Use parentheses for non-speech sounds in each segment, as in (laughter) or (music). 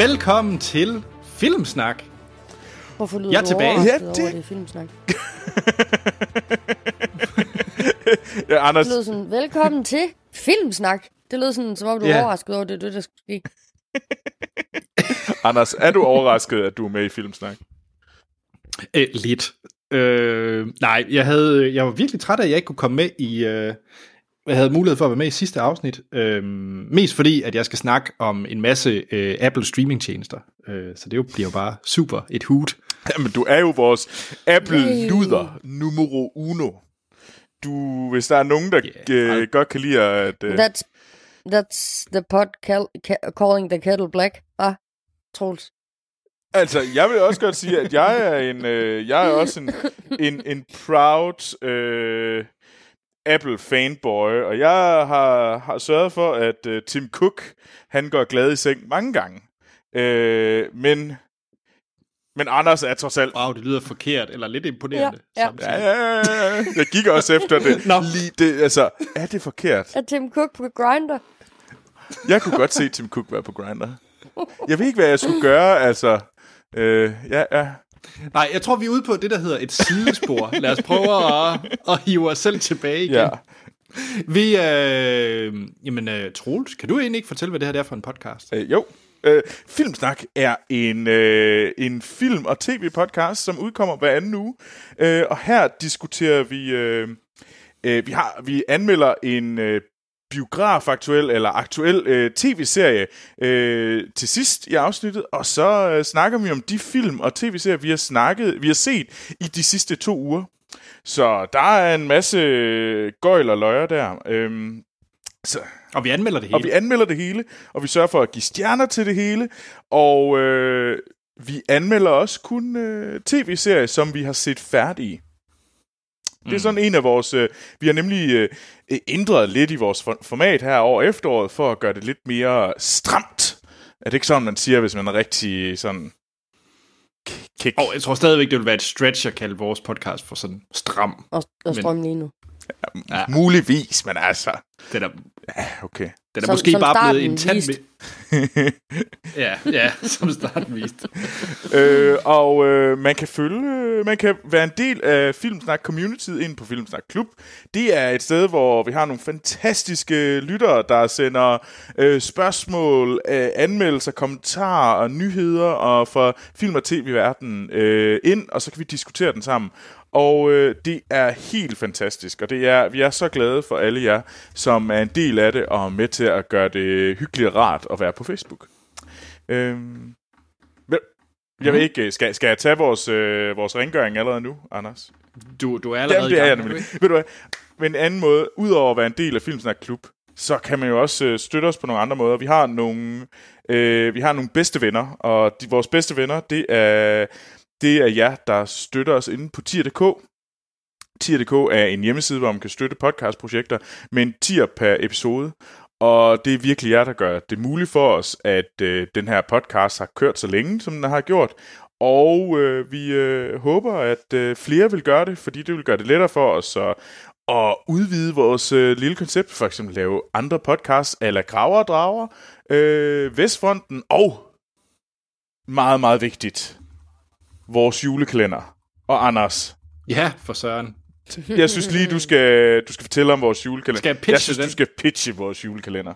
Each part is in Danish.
Velkommen til Filmsnak. Hvorfor lyder Jeg er du tilbage. overrasket Ja, over, det- at det er filmsnak? (laughs) Ja, Anders, Det lød sådan, velkommen til filmsnak. Det lød sådan, som om du er overrasket over, det det, der skulle ske. (laughs) Anders, er du overrasket, at du er med i Filmsnak? Øh, lidt. Øh, nej, jeg, havde, jeg var virkelig træt af, at jeg ikke kunne komme med i... Øh, jeg havde mulighed for at være med i sidste afsnit. Øh, mest fordi, at jeg skal snakke om en masse øh, Apple streamingtjenester. Øh, så det jo, bliver jo bare super et hoot. Jamen, du er jo vores. Apple-luder numero uno. Du, hvis der er nogen, der yeah. godt kan lide at... Uh, That's, that's the pot cal- ca- calling the kettle black. Ah, Troels. altså, jeg vil også godt sige, at jeg er en, øh, jeg er også en, en, en proud øh, Apple-fanboy, og jeg har, har sørget for, at øh, Tim Cook, han går glad i seng mange gange. Øh, men, men Anders er trods alt Wow, det lyder forkert, eller lidt imponerende. Ja, ja. samtidig. Ja, ja, ja, ja. Jeg gik også efter det. Nå. Lige det. Altså, er det forkert? Er Tim Cook på Grindr? Jeg kunne godt se Tim Cook være på Grindr. Jeg ved ikke, hvad jeg skulle gøre, altså. Øh, ja, ja. Nej, jeg tror, vi er ude på det, der hedder et sidespor. Lad os prøve at, at hive os selv tilbage igen. ja. Vi, øh, jamen, øh, Troels, kan du egentlig ikke fortælle, hvad det her er for en podcast? Øh, jo. Øh, Filmsnak er en, øh, en film- og tv-podcast, som udkommer hver anden uge. Øh, og her diskuterer vi... Øh, øh, vi, har, vi anmelder en øh, biografaktuel eller aktuel øh, tv-serie øh, til sidst i afsnittet, og så øh, snakker vi om de film og tv-serier, vi har snakket, vi har set i de sidste to uger. Så der er en masse gøjl og løjer der. Øhm, så, Og vi anmelder det hele. og vi anmelder det hele, og vi sørger for at give stjerner til det hele, og øh, vi anmelder også kun øh, tv-serier, som vi har set færdige. Det er sådan en af vores... Øh, vi har nemlig øh, ændret lidt i vores for- format her over efteråret, for at gøre det lidt mere stramt. Er det ikke sådan, man siger, hvis man er rigtig sådan... Kick? Og jeg tror stadigvæk, det vil være et stretch at kalde vores podcast for sådan stram. Og, og strøm lige nu. Ja. Muligvis, men altså... Den er, Okay. den er Som- måske som bare blevet en tand (laughs) ja, ja, som starten viste. (laughs) øh, og øh, man kan følge, man kan være en del af Filmsnak Community ind på Filmsnak Klub. Det er et sted, hvor vi har nogle fantastiske lyttere, der sender øh, spørgsmål, øh, anmeldelser, kommentarer og nyheder og for film- og tv-verdenen øh, ind, og så kan vi diskutere den sammen. Og øh, det er helt fantastisk, og det er, vi er så glade for alle jer, som er en del af det og er med til at gøre det hyggeligt og rart at være på Facebook. Øhm, jeg ved ikke, skal, skal jeg tage vores, øh, vores rengøring allerede nu, Anders? Du, du er allerede Jamen, det er jeg nemlig. Ved du hvad? Men en anden måde, udover at være en del af Filmsnak Klub, så kan man jo også øh, støtte os på nogle andre måder. Vi har nogle, øh, vi har nogle bedste venner, og de, vores bedste venner, det er, det er jer, der støtter os inde på tier.dk. Tier.dk er en hjemmeside, hvor man kan støtte podcastprojekter med en tier per episode. Og det er virkelig jer, der gør det muligt for os, at øh, den her podcast har kørt så længe, som den har gjort. Og øh, vi øh, håber, at øh, flere vil gøre det, fordi det vil gøre det lettere for os at, at udvide vores øh, lille koncept. For eksempel lave andre podcasts, eller Graver og Drager, øh, Vestfronten og meget, meget vigtigt, vores julekalender. Og Anders, Ja, for søren. jeg synes lige, du skal, du skal fortælle om vores julekalender. Skal jeg pitche jeg synes, den? du skal pitche vores julekalender.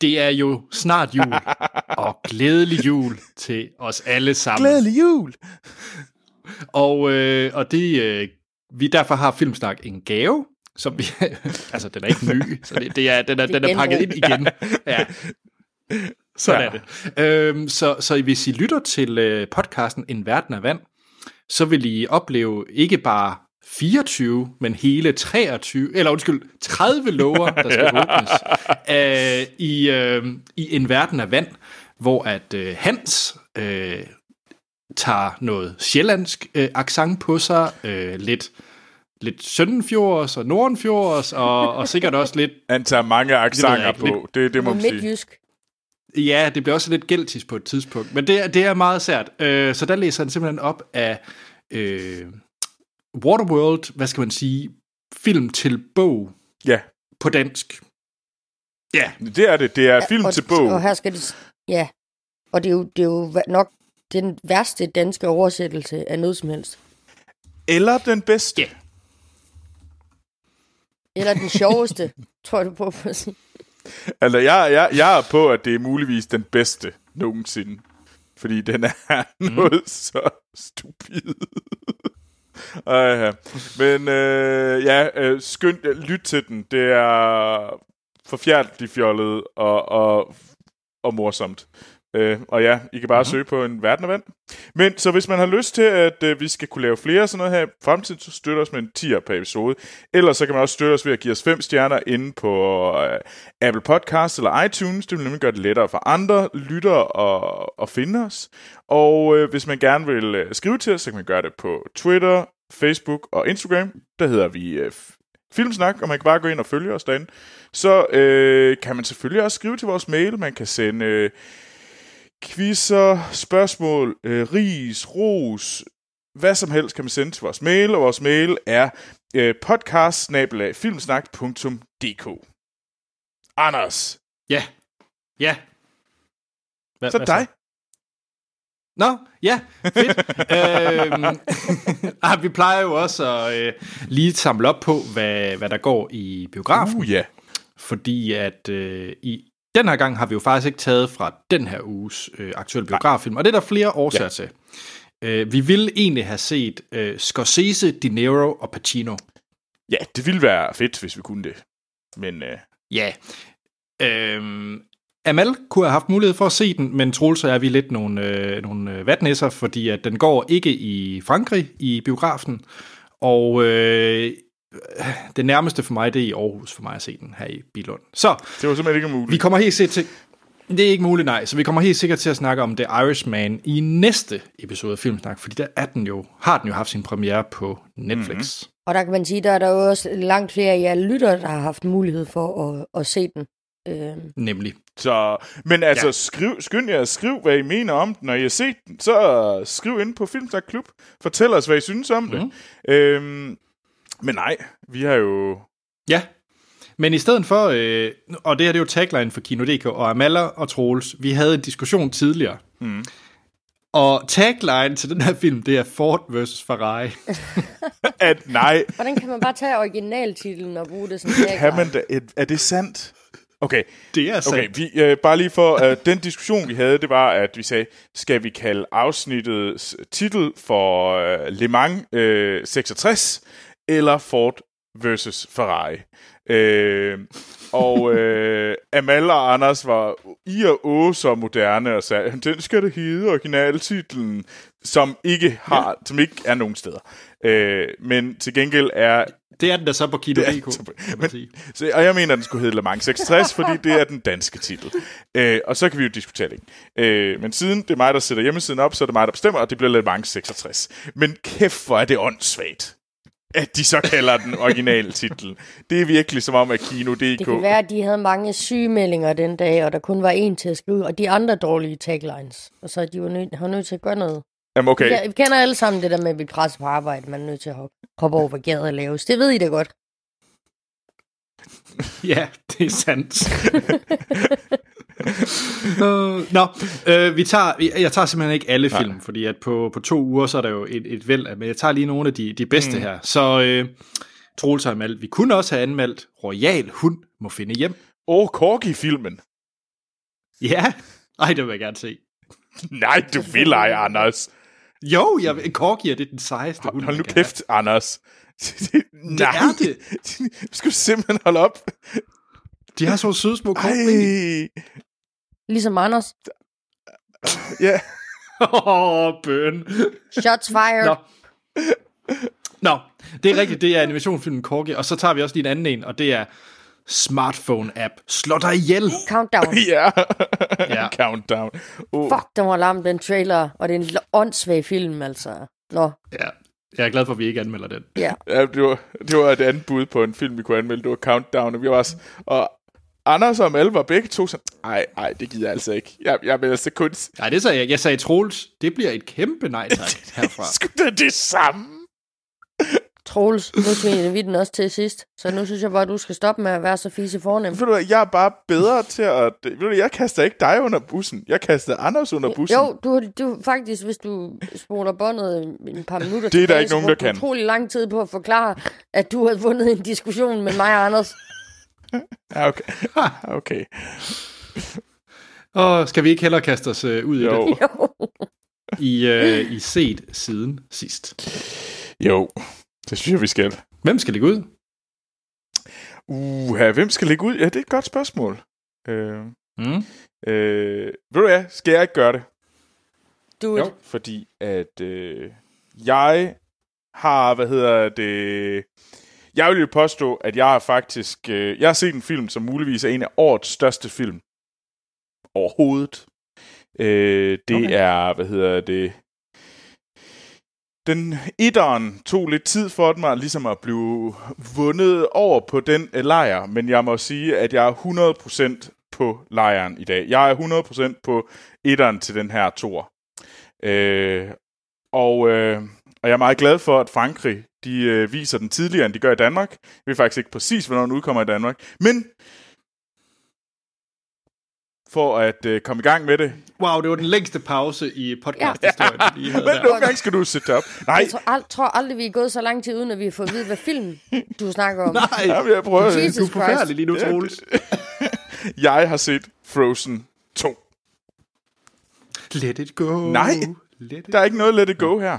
Det er jo snart jul, (laughs) og glædelig jul til os alle sammen. Glædelig jul! Og, øh, og det, øh, vi derfor har Filmsnak en gave, som vi, (laughs) altså den er ikke ny, så det, det er, den er, Det den er pakket ind igen. Ja. Sådan Ja. er det. Øhm, så, så hvis I lytter til øh, podcasten En Verden af Vand, så vil I opleve ikke bare 24, men hele 23, eller undskyld, 30 lover, der skal (laughs) åbnes øh, i, øh, i En Verden af Vand, hvor at øh, Hans øh, tager noget sjællandsk øh, accent på sig, øh, lidt, lidt Søndenfjords og Nordenfjords, og, og sikkert også lidt, Han tager mange accenter ikke. på. Det, det må man sige. midtjysk. Ja, det bliver også lidt gæltisk på et tidspunkt, men det, er- det er meget sært. Øh, så der læser han simpelthen op af øh, Waterworld, hvad skal man sige, film til bog Ja, på dansk. Ja, det er det. Det er film og, til bog. Og her skal det... Ja. Og det er jo, det er jo nok den værste danske oversættelse af noget som helst. Eller den bedste. Ja. Eller den sjoveste, (laughs) tror jeg du på at sige. (laughs) Altså, jeg, jeg, jeg er på, at det er muligvis den bedste nogensinde. Fordi den er (laughs) mm. noget så stupid. (laughs) Ej, ja. Men øh, ja, øh, skynd, lyt til den. Det er forfærdeligt fjollet og, og, og morsomt. Øh, og ja, I kan bare mm-hmm. søge på en verden af vand. Men så hvis man har lyst til, at øh, vi skal kunne lave flere sådan noget her i fremtiden, så støtter os med en 10'er per episode. Ellers så kan man også støtte os ved at give os 5 stjerner inde på øh, Apple Podcast eller iTunes. Det vil nemlig gøre det lettere for andre lyttere at, at finde os. Og øh, hvis man gerne vil øh, skrive til os, så kan man gøre det på Twitter, Facebook og Instagram. Der hedder vi øh, Filmsnak, og man kan bare gå ind og følge os derinde. Så øh, kan man selvfølgelig også skrive til vores mail. Man kan sende... Øh, quizzer, spørgsmål, øh, ris, ros, hvad som helst kan man sende til vores mail, og vores mail er øh, podcast Anders, Ja. Ja. Hvad, så hvad dig. Nå, ja, fedt. (laughs) øhm, (laughs) ah, vi plejer jo også at øh, lige samle op på, hvad, hvad der går i biografen. Uh, ja. Fordi at øh, i den her gang har vi jo faktisk ikke taget fra den her uges øh, aktuelle biograffilm, og det er der flere årsager ja. til. Øh, vi ville egentlig have set øh, Scorsese, De Niro og Pacino. Ja, det ville være fedt, hvis vi kunne det. Men øh, Ja. Øhm, Amal kunne have haft mulighed for at se den, men Troels jeg, vi er lidt nogle, øh, nogle øh, vatnæsser, fordi at den går ikke i Frankrig i biografen, og øh, det nærmeste for mig, det er i Aarhus for mig at se den her i Bilund. Så det var simpelthen ikke muligt. vi kommer helt sikkert til... Det er ikke muligt, nej. Så vi kommer helt sikkert til at snakke om The Irishman i næste episode af Filmsnak, fordi der er den jo, har den jo haft sin premiere på Netflix. Mm-hmm. Og der kan man sige, der er der jo også langt flere af jer lyttere, der har haft mulighed for at, at se den. Øh, Nemlig. Så, men altså, Ja. skriv, skynd jer at skrive, hvad I mener om den. Når I har set den, så skriv ind på Filmsnak Klub. Fortæl os, hvad I synes om mm. det. Øhm, men nej, vi har jo... Ja, men i stedet for, øh, og det her det er jo tagline for Kino.dk, og Amala og Troels, vi havde en diskussion tidligere. Mm. Og tagline til den her film, det er Ford vs. Ferrari. (laughs) At nej, hvordan kan man bare tage originaltitlen og bruge det som kan man da, er det sandt? Okay, Det er sandt. okay vi, øh, bare lige for, øh, den diskussion vi havde, det var, at vi sagde, skal vi kalde afsnittets titel for øh, Le Mans øh, 66, eller Ford versus Ferrari? Øh, og øh, Amal og Anders var i og å så moderne og sagde, den skal det hedde originaltitlen, som ikke har, ja. som ikke er nogen steder. Øh, men til gengæld er Det er den der så på Kino.dk. og jeg mener, at den skulle hedde Le Mans 66, fordi det er den danske titel. Øh, og så kan vi jo diskutere det. Øh, men siden det er mig, der sætter hjemmesiden op, så er det mig, der bestemmer, og det bliver Le Mans 66. Men kæft, hvor er det åndssvagt, at de så kalder den originale titel. Det er virkelig som om, at Kino.dk... Det kan være, at de havde mange sygemeldinger den dag, og der kun var én til at skrive, og de andre dårlige taglines. Og så de var nødt, har nødt til at gøre noget. Jamen, okay. Vi kender alle sammen det der med at blive presset på arbejde. Man er nødt til at hoppe, hoppe over, hvad gader laves. Det ved I da godt. Ja, det er sandt. (laughs) uh, (laughs) Nå, øh, vi tager, jeg- tager simpelthen ikke alle film, fordi at på, på to uger, så er der jo et, et væld af, men jeg tager lige nogle af de, de bedste mm. her. Så øh, Troels har anmeldt. Vi kunne også have anmeldt Royal Hund må finde hjem. Åh, oh, Corgi-filmen. Ja, ej, det vil jeg gerne se. Nej, du vil ej, Anders. Jo, jeg, Corgi er det den sejeste hund, Hold, hold man nu kæft, Anders. (laughs) Nej, er det. (laughs) Du skal simpelthen holde op. have. De har så søde små Ej, korn. Ligesom Anders. (laughs) ja. Åh, oh, bøn. Shots fired. Nå. Nå, det er rigtigt, det er animationsfilmen Corgi, og så tager vi også lige en anden en, og det er smartphone-app. Slå dig ihjel! Countdown. (laughs) Ja. Ja. (laughs) Countdown. Oh. Fuck, den var lam, den trailer. Og det er en l- åndssvag film, altså. Nå, Ja, jeg er glad for, at vi ikke anmelder den. ja. Ja, det var, det var et andet bud på en film, vi kunne anmelde. Det var Countdown, og vi var også... Og Anders og Mal var begge to sådan, ej, ej, det gider jeg altså ikke. Jeg, jeg vil altså kun... Nej, det sagde jeg. Jeg sagde Troels, det bliver et kæmpe nej tak (laughs) herfra. Sgu da det samme. Troels, nu tvingede vi den også til sidst. Så nu synes jeg bare, du skal stoppe med at være så fise fornem. Ved du hvad, jeg er bare bedre til at... Ved du, jeg kaster ikke dig under bussen. Jeg kaster Anders under bussen. Jo, du, du faktisk, hvis du spoler båndet en par minutter Det er der ikke nogen, der kan. utrolig lang tid på at forklare, at du havde vundet en diskussion med mig og Anders. (laughs) Ja, okay. (laughs) okay. Og skal vi ikke hellere kaste os øh, ud i Jo. det? Jo. I, øh, I set siden sidst. Jo, det synes jeg, vi skal. Hvem skal ligge ud? Uha, hvem skal ligge ud? Ja, det er et godt spørgsmål. Øh, Mm. øh, ved du hvad, skal jeg ikke gøre det? Du, Jo. Fordi at øh, jeg har, hvad hedder det... Jeg vil jo påstå, at jeg har faktisk... Øh, jeg har set en film, som muligvis er en af årets største film. Overhovedet. Øh, det Okay. er, hvad hedder det... Den etteren tog lidt tid for mig ligesom at blive vundet over på den øh, lejr, men jeg må sige, at jeg er 100% på lejren i dag. Jeg er 100% på etteren til den her tor. Øh, og, øh, og jeg er meget glad for, at Frankrig de øh, viser den tidligere, end de gør i Danmark. Jeg ved faktisk ikke præcis, hvornår den udkommer i Danmark. Men for at øh, komme i gang med det. Wow, det var den længste pause i podcasthistorien, ja. lige havde (laughs) Men der. nogle gange skal du sætte op. Nej, jeg tror, ald- tror aldrig, vi er gået så lang tid, uden at vi har fået at vide, hvad film du snakker om. Nej, ja, jeg prøver. Jesus du er forfærdelig lige nu, Ja, Troels. (laughs) Jeg har set Frozen 2. Let it go. Nej. Let it Der er ikke noget let it go her.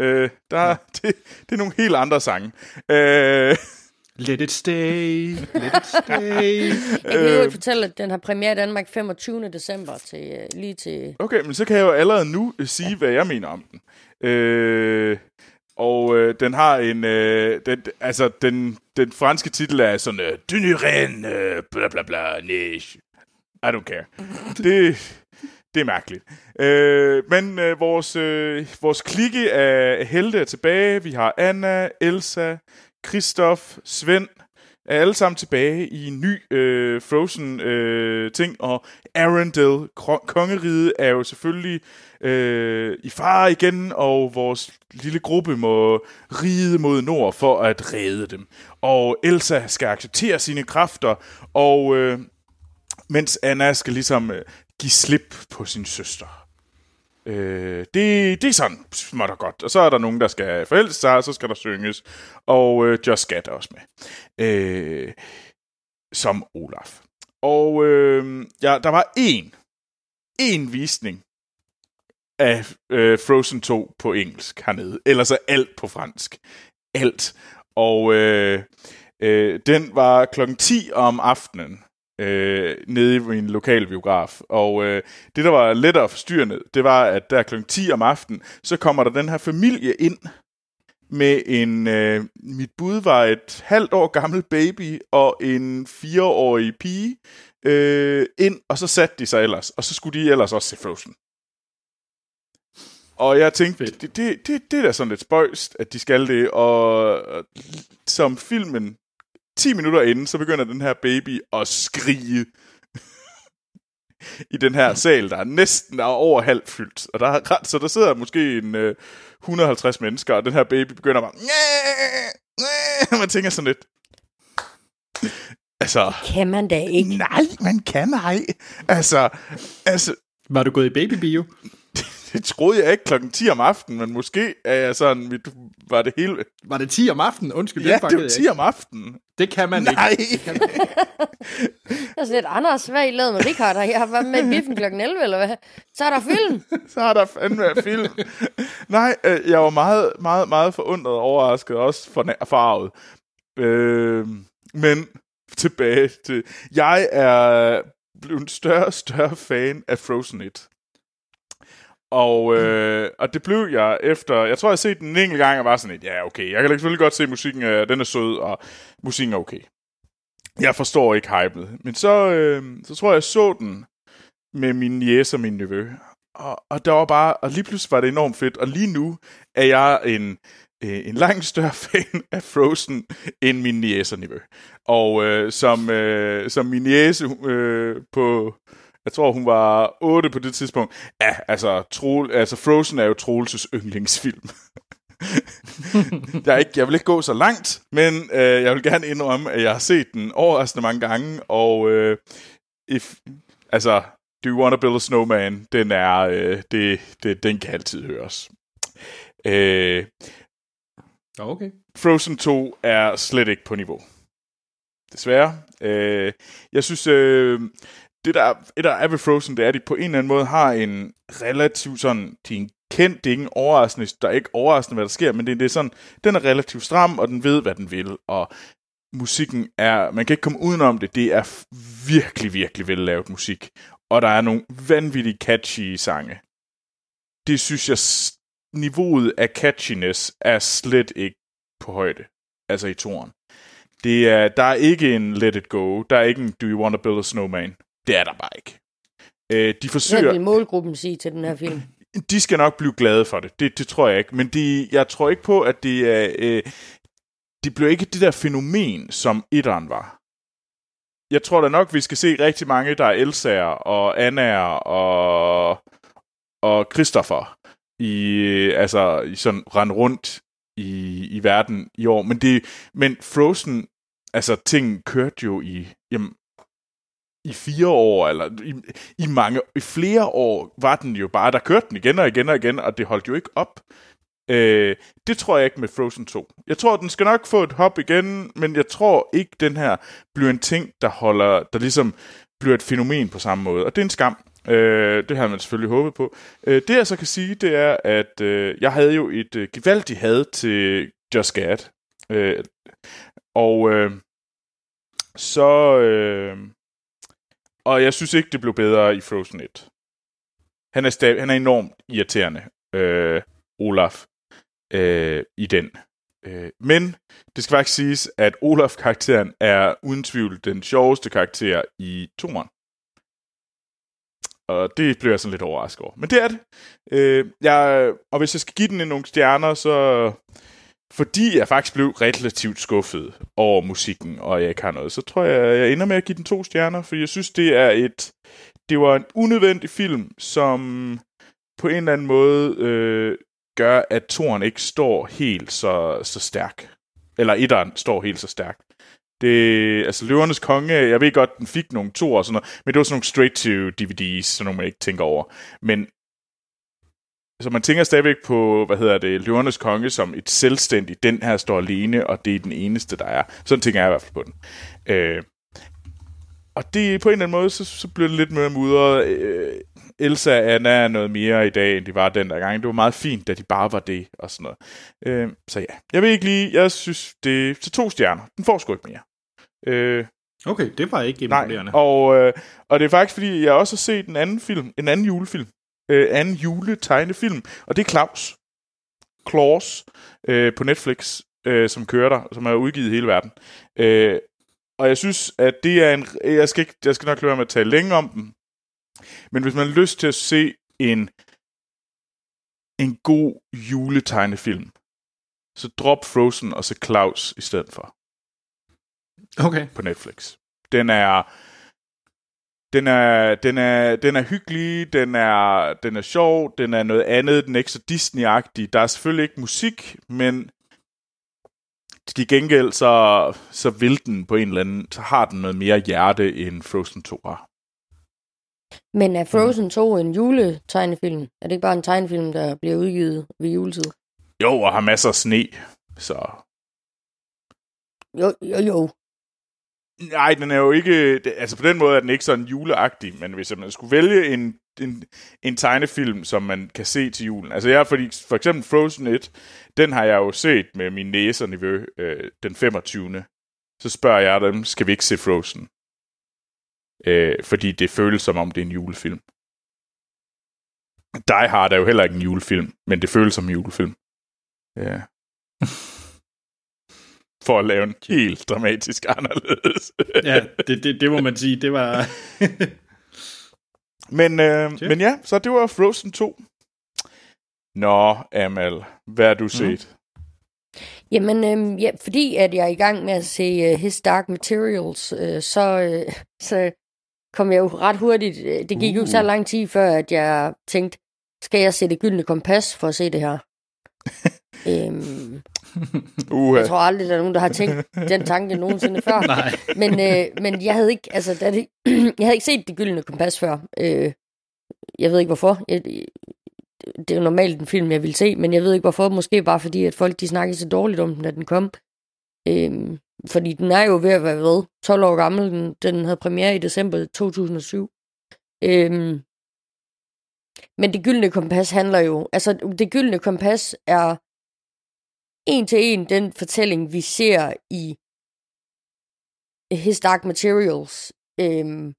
Øh, der, er- (laughs) det, det er nogle helt andre sange. Øh, Let it stay. Let it stay. (laughs) Jeg kan jo fortælle, at den har premiere i Danmark 25. december til, øh, lige til... Okay, men så kan jeg jo allerede nu øh, sige, hvad jeg mener om den. Øh, og øh, den har en... Øh, den, altså, den, den franske titel er sådan... Øh, du ne reine, øh, bla bla bla, neige. I don't care. (laughs) Det, det er mærkeligt. Øh, men øh, vores, øh, vores klikke af helte er tilbage. Vi har Anna, Elsa, Kristoff, Svend, er alle sammen tilbage i en ny øh, Frozen øh, ting, og Arendelle, kongeriget, er jo selvfølgelig øh, i fare igen, og vores lille gruppe må ride mod nord for at redde dem. Og Elsa skal acceptere sine kræfter, og øh, mens Anna skal ligesom øh, give slip på sin søster. Øh, det, det er sådan småt og godt. Og så er der nogen, der skal forelske sig, og så skal der synges. Og øh, Just Skat er også med. Øh, som Olaf. Og øh, ja, der var én, én visning af øh, Frozen 2 på engelsk hernede. Ellers er alt på fransk. Alt. Og øh, øh, den var klokken 10 om aftenen øh, nede i min lokale biograf. Og øh, det, der var lettere forstyrrende, det var, at der klokken 10 om aftenen, så kommer der den her familie ind med en, øh, mit bud var et halvt år gammel baby og en fireårig pige øh, ind, og så satte de sig ellers, og så skulle de ellers også se Frozen. Og jeg tænkte, det, det, det, det er da sådan lidt spøjst, at de skal det, og og som filmen 10 minutter inden, så begynder den her baby at skrige i den her sal, der er næsten er over halvt fyldt. Og der er ret, så der sidder måske en øh, 150 mennesker, og den her baby begynder bare... Man tænker sådan lidt... Altså, Kan man da ikke? nej, man kan ej. Altså, altså, Var du gået i babybio? (laughs) det troede jeg ikke klokken 10 om aftenen, men måske er jeg sådan, mit, var det hele... Var det 10 om aftenen? Undskyld, Ja, det det var jeg 10 ikke. om aftenen. Det kan man Nej. ikke. Jeg er sådan lidt, Anders, hvad har I lavet med Richard? Har jeg været med i biffen klokken 11, eller hvad? Så er der film. (laughs) så har der fandme film. Nej, øh, jeg var meget, meget, meget forundret og overrasket, også for farvet. Øh, men tilbage til... Jeg er blevet en større og større fan af Frozen 1. Og, øh, og det blev jeg efter... Jeg tror, jeg har set den en enkelt gang, og var sådan lidt, ja, okay. Jeg kan selvfølgelig godt se, at musikken øh, den er sød, og musikken er okay. Jeg forstår ikke hypet. Men så, øh, så tror jeg, jeg så den med min jæs og min nevø. Og, og der var bare, og lige pludselig var det enormt fedt. Og lige nu er jeg en, øh, en langt større (laughs) fan af Frozen end min niece og nevø. Og øh, som, øh, som min niece øh, på, jeg tror hun var 8 på det tidspunkt, ja, altså, Troel, altså Frozen er jo Troelses yndlingsfilm. (laughs) jeg, er ikke, jeg vil ikke gå så langt, men øh, jeg vil gerne indrømme, at jeg har set den overraskende mange gange, og øh, if, altså, Do You Wanna Build a Snowman, den er, øh, det, det, den kan altid høres. Øh, Okay. Frozen 2 er slet ikke på niveau. Desværre. Øh, jeg synes, øh, det der, det der er ved Frozen, det er, at de på en eller anden måde har en relativt sådan, de er en kendt, det er ikke overraskende, der er ikke overraskende, hvad der sker, men det, det er sådan, den er relativt stram, og den ved, hvad den vil, og musikken er, man kan ikke komme udenom det, det er virkelig, virkelig vellavet musik, og der er nogle vanvittigt catchy sange. Det synes jeg, niveauet af catchiness er slet ikke på højde, altså i toren. Det er, der er ikke en Let It Go, der er ikke en Do You Wanna Build a Snowman. Det er der bare ikke. Øh, de forsøger... Hvad vil målgruppen sige til den her film? (clears throat) De skal nok blive glade for det. Det, det tror jeg ikke. Men de, jeg tror ikke på, at det er... Øh, det bliver ikke det der fænomen, som etteren var. Jeg tror da nok, vi skal se rigtig mange, der er Elsager og Annaer og, og Christopher i, altså, i sådan rende rundt i, i verden i år. Men, det, men Frozen, altså ting kørte jo i, jamen, i fire år, eller i, i mange, i flere år var den jo bare, der kørte den igen og igen og igen, og det holdt jo ikke op. Øh, det tror jeg ikke med Frozen 2. Jeg tror, den skal nok få et hop igen, men jeg tror ikke, den her bliver en ting, der holder, der ligesom bliver et fænomen på samme måde. Og det er en skam. Øh, det har man selvfølgelig håbet på. Øh, det jeg så kan sige, det er, at øh, jeg havde jo et øh, gevaldigt had til Just Gad. Øh, og øh, så... Øh, og jeg synes ikke, det blev bedre i Frozen 1. Han er, stav, han er enormt irriterende, øh, Olaf, øh, i den. Øh, men det skal faktisk siges, at Olaf-karakteren er uden tvivl den sjoveste karakter i toren. Og det bliver jeg sådan lidt overrasket over. Men det er det. Øh, jeg, og hvis jeg skal give den nogle stjerner, så fordi jeg faktisk blev relativt skuffet over musikken, og jeg ikke har noget, så tror jeg, jeg ender med at give den to stjerner, for jeg synes, det er et... Det var en unødvendig film, som på en eller anden måde øh, gør, at toren ikke står helt så, så stærk. Eller etteren står helt så stærk. Det, altså Løvernes Konge, jeg ved godt, den fik nogle to og sådan noget, men det var sådan nogle straight-to-DVDs, sådan nogle man ikke tænker over. Men så man tænker stadigvæk på, hvad hedder det, Løvernes Konge som et selvstændigt, den her står alene, og det er den eneste, der er. Sådan tænker jeg i hvert fald på den. Øh, og det på en eller anden måde, så, så bliver det lidt mere mudret. Øh, Elsa og Anna er noget mere i dag, end de var den der gang. Det var meget fint, da de bare var det, og sådan noget. Øh, så ja, jeg vil ikke lige, jeg synes, det er til to stjerner. Den får sgu ikke mere. Øh, Okay, det var ikke imponerende. Nej, og, øh, og det er faktisk, fordi jeg også har set en anden film, en anden julefilm, øh, anden juletegnefilm, og det er Claus. Claus øh, på Netflix, øh, som kører der, som er udgivet i hele verden. Øh, og jeg synes, at det er en... Jeg skal, ikke, jeg skal nok lade med at tale længe om den. Men hvis man har lyst til at se en, en god juletegnefilm, så drop Frozen og så Claus i stedet for Okay. på Netflix. Den er den er, den er, den er hyggelig, den er, den er sjov, den er noget andet, den er ikke så Disney-agtig. Der er selvfølgelig ikke musik, men til gengæld så, så vil den på en eller anden, så har den noget mere hjerte end Frozen 2 har. Men er Frozen 2 en juletegnefilm? Er det ikke bare en tegnefilm, der bliver udgivet ved juletid? Jo, og har masser af sne, så... Jo, jo, jo. Nej, den er jo ikke... Altså på den måde er den ikke sådan juleagtig, men hvis man skulle vælge en, en, en tegnefilm, som man kan se til julen... Altså jeg, fordi for eksempel Frozen 1, den har jeg jo set med min næse og niveau øh, den 25. Så spørger jeg dem, skal vi ikke se Frozen? Øh, fordi det føles som om det er en julefilm. Die Hard er jo heller ikke en julefilm, men det føles som en julefilm. Ja. (laughs) For at lave en helt dramatisk anderledes. (laughs) Ja, det, det, det må man sige. Det var... (laughs) Men, øh, Shit. men ja, så det var Frozen 2. Nå, Amal, hvad har du set? Jamen, øhm, ja, fordi at jeg er i gang med at se uh, His Dark Materials, øh, så, øh, så kom jeg jo ret hurtigt. øh, Det gik uh. jo ikke så Uh. lang tid før, at jeg tænkte, skal jeg se det gyldne kompas for at se det her? (laughs) Øhm, Uh, jeg tror aldrig, der er nogen, der har tænkt den tanke nogensinde før. (laughs) Nej. Men, øh, men jeg havde ikke, altså, det, (clears throat) jeg havde ikke set det gyldne kompas før. Øh, jeg ved ikke hvorfor. Jeg, det er jo normalt en film, jeg vil se, men jeg ved ikke hvorfor. Måske bare fordi, at folk de snakkede så dårligt om den, da den kom. Øh, fordi den er jo ved at være ved 12 år gammel. Den, den havde premiere i december 2007. Øh, men det gyldne kompas handler jo... Altså, det gyldne kompas er en til en den fortælling, vi ser i His Dark Materials øhm,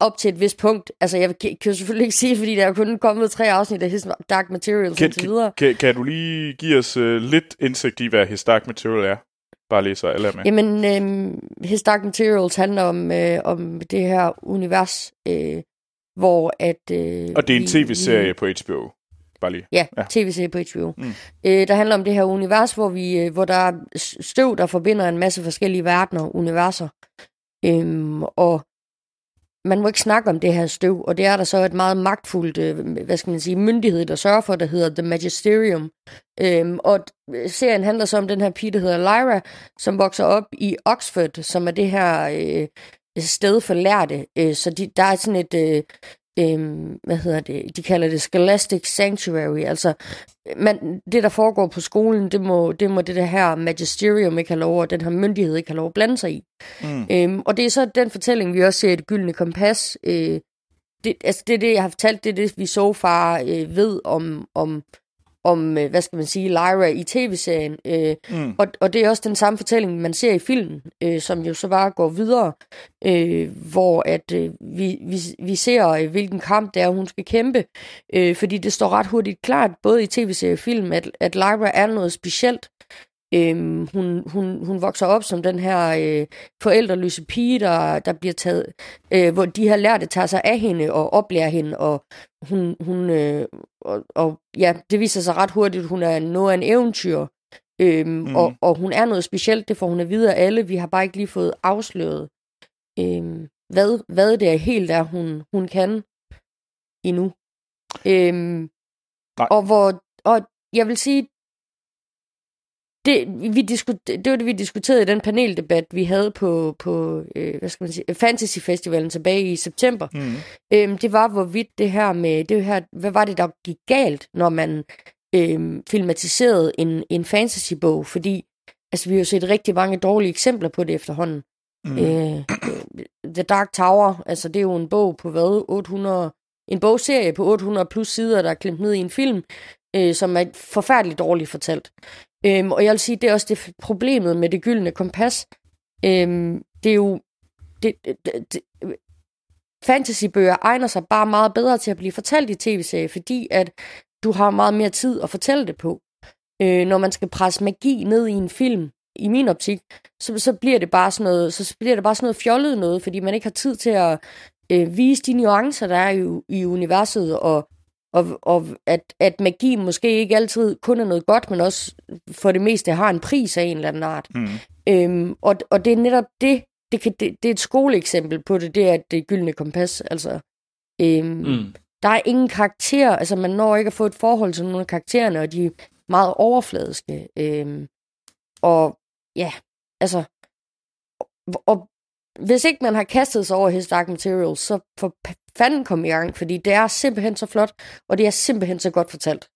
op til et vist punkt. Altså, jeg kan jo selvfølgelig ikke sige, fordi der er kun kommet tre afsnit af His Dark Materials kan, indtil videre. kan, kan du lige give os uh, lidt indsigt i, hvad His Dark Material er? Bare lige så alle er med. Jamen, øhm, His Dark Materials handler om, øh, om det her univers, øh, hvor at... Øh, Og det er en tv-serie på HBO. Bare lige. Ja, Ja. tv-serie på HBO. Mm. Øh, der handler om det her univers, hvor vi, øh, hvor der er støv, der forbinder en masse forskellige verdener, universer. Øhm, og man må ikke snakke om det her støv, og det er der så et meget magtfuldt, øh, hvad skal man sige, myndighed, der sørger for, der hedder The Magisterium. Øhm, og serien handler så om den her pige, der hedder Lyra, som vokser op i Oxford, som er det her øh, sted for lærte. Øh, så de, der er sådan et, øh, øh, hvad hedder det, de kalder det Scholastic Sanctuary, altså man, det, der foregår på skolen, det må, det må det der her magisterium ikke have lov, og den her myndighed ikke have lov at blande sig i. Mm. Øhm, og det er så den fortælling, vi også ser i det gyldne kompas. Øh, det, altså det er det, jeg har fortalt, det er det, vi så far øh, ved om, om, om øh, hvad skal man sige, Lyra i tv-serien. Øh, Mm. og, og det er også den samme fortælling, man ser i filmen, øh, som jo så bare går videre, øh, hvor at øh, vi, vi, vi ser, øh, hvilken kamp det er, hun skal kæmpe. Øh, fordi det står ret hurtigt klart, både i tv-serie og film, at, at Lyra er noget specielt. Øhm, hun, hun, hun vokser op som den her øh, forældreløse pige, der, der bliver taget, øh, hvor de her lærte tager sig af hende og oplærer hende, og hun, hun øh, og, og ja, det viser sig ret hurtigt, at hun er noget af en eventyr, øhm, mm. og, og hun er noget specielt, det får hun at vide af alle, vi har bare ikke lige fået afsløret, øhm, hvad, hvad det er helt er, hun, hun kan endnu. Øhm, Nej. og hvor, og jeg vil sige, det, vi diskut, det var det, vi diskuterede i den paneldebat, vi havde på, på øh, hvad skal man sige, Fantasy Festivalen tilbage i september. Mm. Øhm, det var, hvorvidt det her med, det her, hvad var det, der gik galt, når man øhm, filmatiserede en, en fantasybog, fordi altså, vi har jo set rigtig mange dårlige eksempler på det efterhånden. Mm. Mm. Øh, The Dark Tower, altså det er jo en bog på hvad, 800, en bogserie på 800 plus sider, der er klemt ned i en film, øh, som er forfærdeligt dårligt fortalt. Øhm, og jeg vil sige, det er også det problemet med det gyldne kompas. Øhm, det er jo... Det, det, det, fantasybøger egner sig bare meget bedre til at blive fortalt i tv-serier, fordi at du har meget mere tid at fortælle det på. Øh, når man skal presse magi ned i en film, i min optik, så, så bliver det bare sådan noget, så bliver det bare sådan noget fjollet noget, fordi man ikke har tid til at øh, vise de nuancer, der er i, i universet, og, og, og at, at magi måske ikke altid kun er noget godt, men også for det meste har en pris af en eller anden art. Mm. Øhm, og, og det er netop det, det, kan, det, det er et skoleeksempel på det, det er det gyldne kompas. Altså, øhm, mm. Der er ingen karakter, altså man når ikke at få et forhold til nogle af karaktererne, og de er meget overfladiske. Øhm, og ja, altså, og, og hvis ikke man har kastet sig over His Dark Materials, så for fanden kom i gang, fordi det er simpelthen så flot, og det er simpelthen så godt fortalt.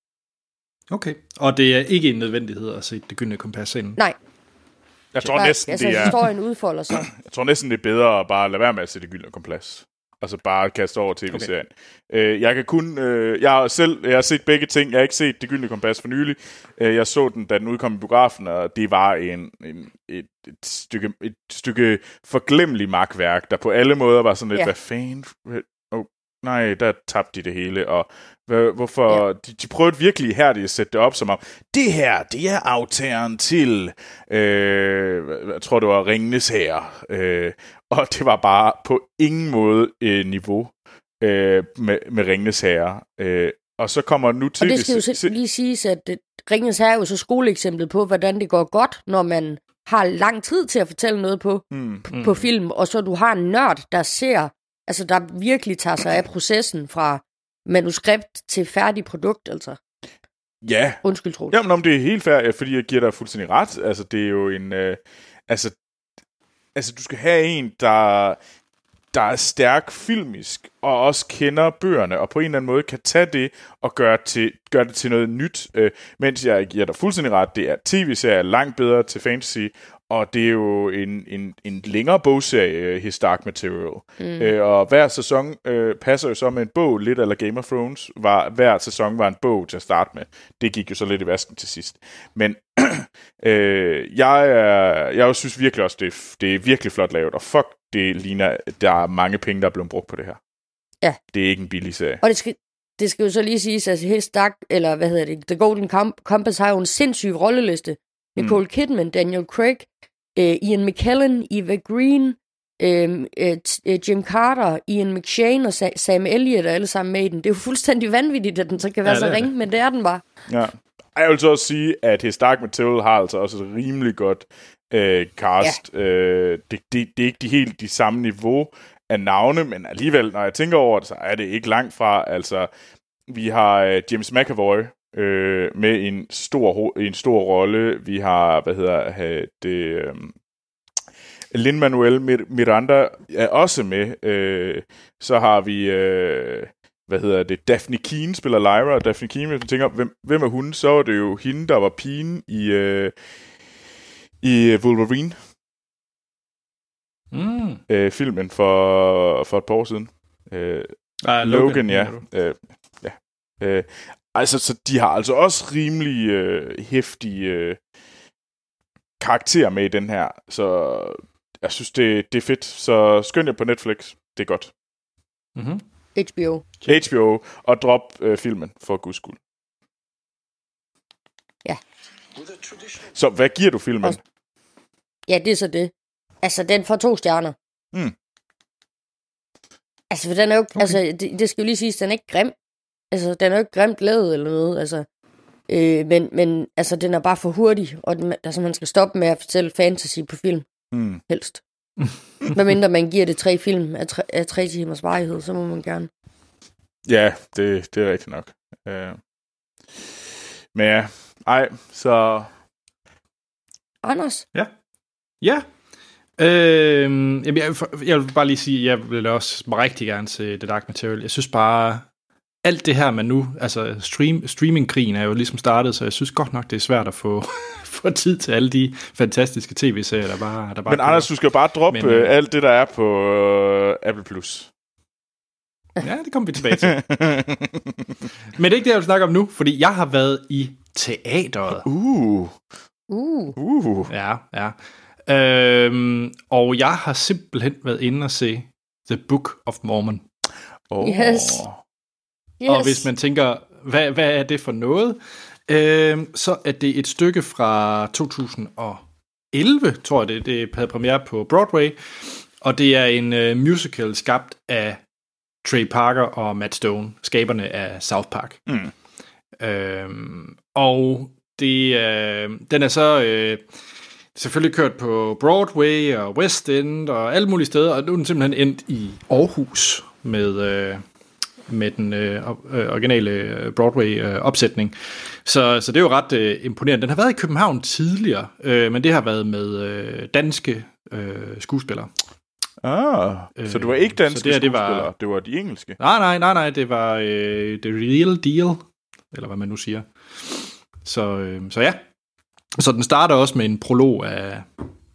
Okay. Og det er ikke en nødvendighed at se det gyldne kompas ind. Nej, Jeg tror nej, næsten, altså det er... historien udfolder sig. (clears throat) Jeg tror næsten, det er bedre at bare lade være med at se det gyldne kompas. Altså bare kaste over tv-serien. Okay. Øh, jeg kan kun... Øh, jeg har selv jeg har set begge ting. Jeg har ikke set det gyldne kompas for nylig. Øh, jeg så den, da den udkom i biografen, og det var en, en, et, et, stykke, et stykke forglemmelig magtværk, der på alle måder var sådan lidt, Ja. hvad fanden... Nej, der tabte de det hele, og hvorfor... Ja. De, de prøvede virkelig her at sætte det op som om, det her, det er aftageren til, øh, jeg tror det var Ringenes Herre, øh, og det var bare på ingen måde øh, niveau øh, med, med Ringenes Herre. Øh, og så kommer nu til... Og det skal jo lige siges, at øh, Ringens Herre er jo så skoleeksemplet på, hvordan det går godt, når man har lang tid til at fortælle noget på, mm, mm. på film, og så du har en nørd, der ser, altså der virkelig tager sig af processen fra manuskript til færdig produkt, altså. Ja. Undskyld, Troels. Jamen, om det er helt fair, fordi jeg giver dig fuldstændig ret. Altså, det er jo en... Øh, altså, altså, du skal have en, der, der er stærk filmisk, og også kender bøgerne, og på en eller anden måde kan tage det og gøre, til, gøre det til noget nyt. Øh, mens jeg giver dig fuldstændig ret, det er tv-serier langt bedre til fantasy, og det er jo en, en, en længere bogserie, His Dark Material. Mm. Øh, og hver sæson øh, passer jo så med en bog, lidt eller Game of Thrones. Var, hver sæson var en bog til at starte med. Det gik jo så lidt i vasken til sidst. Men (clears throat) øh, jeg, er, jeg synes virkelig også, det er, det er virkelig flot lavet, og fuck, det ligner, der er mange penge, der er blevet brugt på det her. Ja. Det er ikke en billig serie. Og det skal, det skal jo så lige siges, at His Dark, eller hvad hedder det, The Golden Compass har jo en sindssyg rolleliste. Nicole mm. Kidman, Daniel Craig, øh, Ian McKellen, Eva Green, øh, øh, Jim Carter, Ian McShane og Sa- Sam Elliott er alle sammen med i den. Det er jo fuldstændig vanvittigt, at den så kan være ja, så ringe, men det er den bare. Ja. Jeg vil så også sige, at His Dark Material har altså også et rimelig godt øh, cast. Ja. Øh, det, det, det er ikke de helt de samme niveau af navne, men alligevel, når jeg tænker over det, så er det ikke langt fra. Altså, vi har øh, James McAvoy øh, med en stor, en stor rolle. Vi har, hvad hedder det, øh, Lin-Manuel Miranda er også med. Øh, så har vi, øh, hvad hedder det, Daphne Keen spiller Lyra, og Daphne Keen, hvis man tænker, hvem, hvem er hun? Så er det jo hende, der var pigen i, øh, i Wolverine. Mm. Øh, filmen for, for et par år siden. Øh, ah, Logan, Logan ja. Øh, ja. Øh, altså, så de har altså også rimelig øh, hæftige øh, karakterer med i den her. Så jeg synes, det, det er fedt. Så skynd jer på Netflix. Det er godt. Mm-hmm. HBO. HBO. Og drop øh, filmen, for guds skyld. Ja. Så hvad giver du filmen? Og... Ja, det er så det. Altså, den får to stjerner. Mm. Altså, for den er jo okay. altså, det, det skal jo lige siges, den er ikke grim. Altså, den er jo ikke grimt lavet eller noget, altså. Øh, men, men altså, den er bare for hurtig, og den, altså, man skal stoppe med at fortælle fantasy på film. Mm. Helst. (laughs) Hvad mindre man giver det tre film af tre, af tre timers varighed, så må man gerne. Ja, det, det er rigtigt nok. Uh, men ja, ej, så... Anders? Ja. Ja. Øh, jeg, jeg vil bare lige sige, at jeg vil også rigtig gerne se The Dark Material. Jeg synes bare, alt det her man nu, altså stream, streamingkrigen er jo ligesom startet, så jeg synes godt nok, det er svært at få, (laughs) få tid til alle de fantastiske tv-serier, der bare, der bare Men Anders, du skal bare droppe Men, øh, alt det, der er på øh, Apple+. Plus. Ja, det kommer vi tilbage til. (laughs) Men det er ikke det, jeg vil snakke om nu, fordi jeg har været i teateret. Uh. Uh. Uh. Ja, ja. Øhm, og jeg har simpelthen været inde og se The Book of Mormon. Oh. Yes. Yes. Og hvis man tænker, hvad, hvad er det for noget? Øh, så er det et stykke fra 2011, tror jeg det, det havde premiere på Broadway. Og det er en uh, musical skabt af Trey Parker og Matt Stone, skaberne af South Park. Mm. Øh, og det, øh, den er så øh, selvfølgelig kørt på Broadway og West End og alle mulige steder, og nu er den simpelthen endt i Aarhus med... Øh, med den øh, øh originale øh, Broadway-opsætning. Øh, så, så det er jo ret øh, imponerende. Den har været i København tidligere, øh, men det har været med øh, danske øh, skuespillere. Ah, øh, så det var ikke danske det, skuespillere, det var, det var de engelske? Nej, nej, nej, nej, det var øh, The Real Deal, eller hvad man nu siger. Så, øh, så ja, så den starter også med en prolog af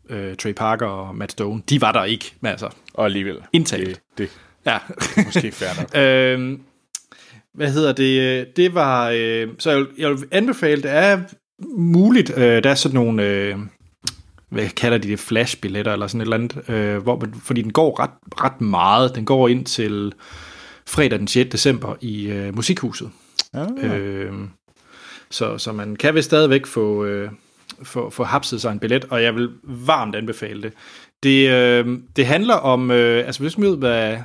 øh, Trey Parker og Matt Stone. De var der ikke, men altså... Og alligevel. Indtalt. Det, det, Ja. Måske fair nok. (laughs) øhm, hvad hedder det? Det var... Øh, så jeg vil, jeg vil anbefale, det er muligt, øh, der er sådan nogle... Øh, hvad kalder de det? Flashbilletter eller sådan et eller andet. Øh, hvor, fordi den går ret, ret meget. Den går ind til fredag den 6. december i øh, Musikhuset. Ah. Øh, så, så man kan vist stadigvæk få... Øh, få, få hapset sig en billet, og jeg vil varmt anbefale det. Det, øh, det handler om, øh, altså hvis man ved, hvad,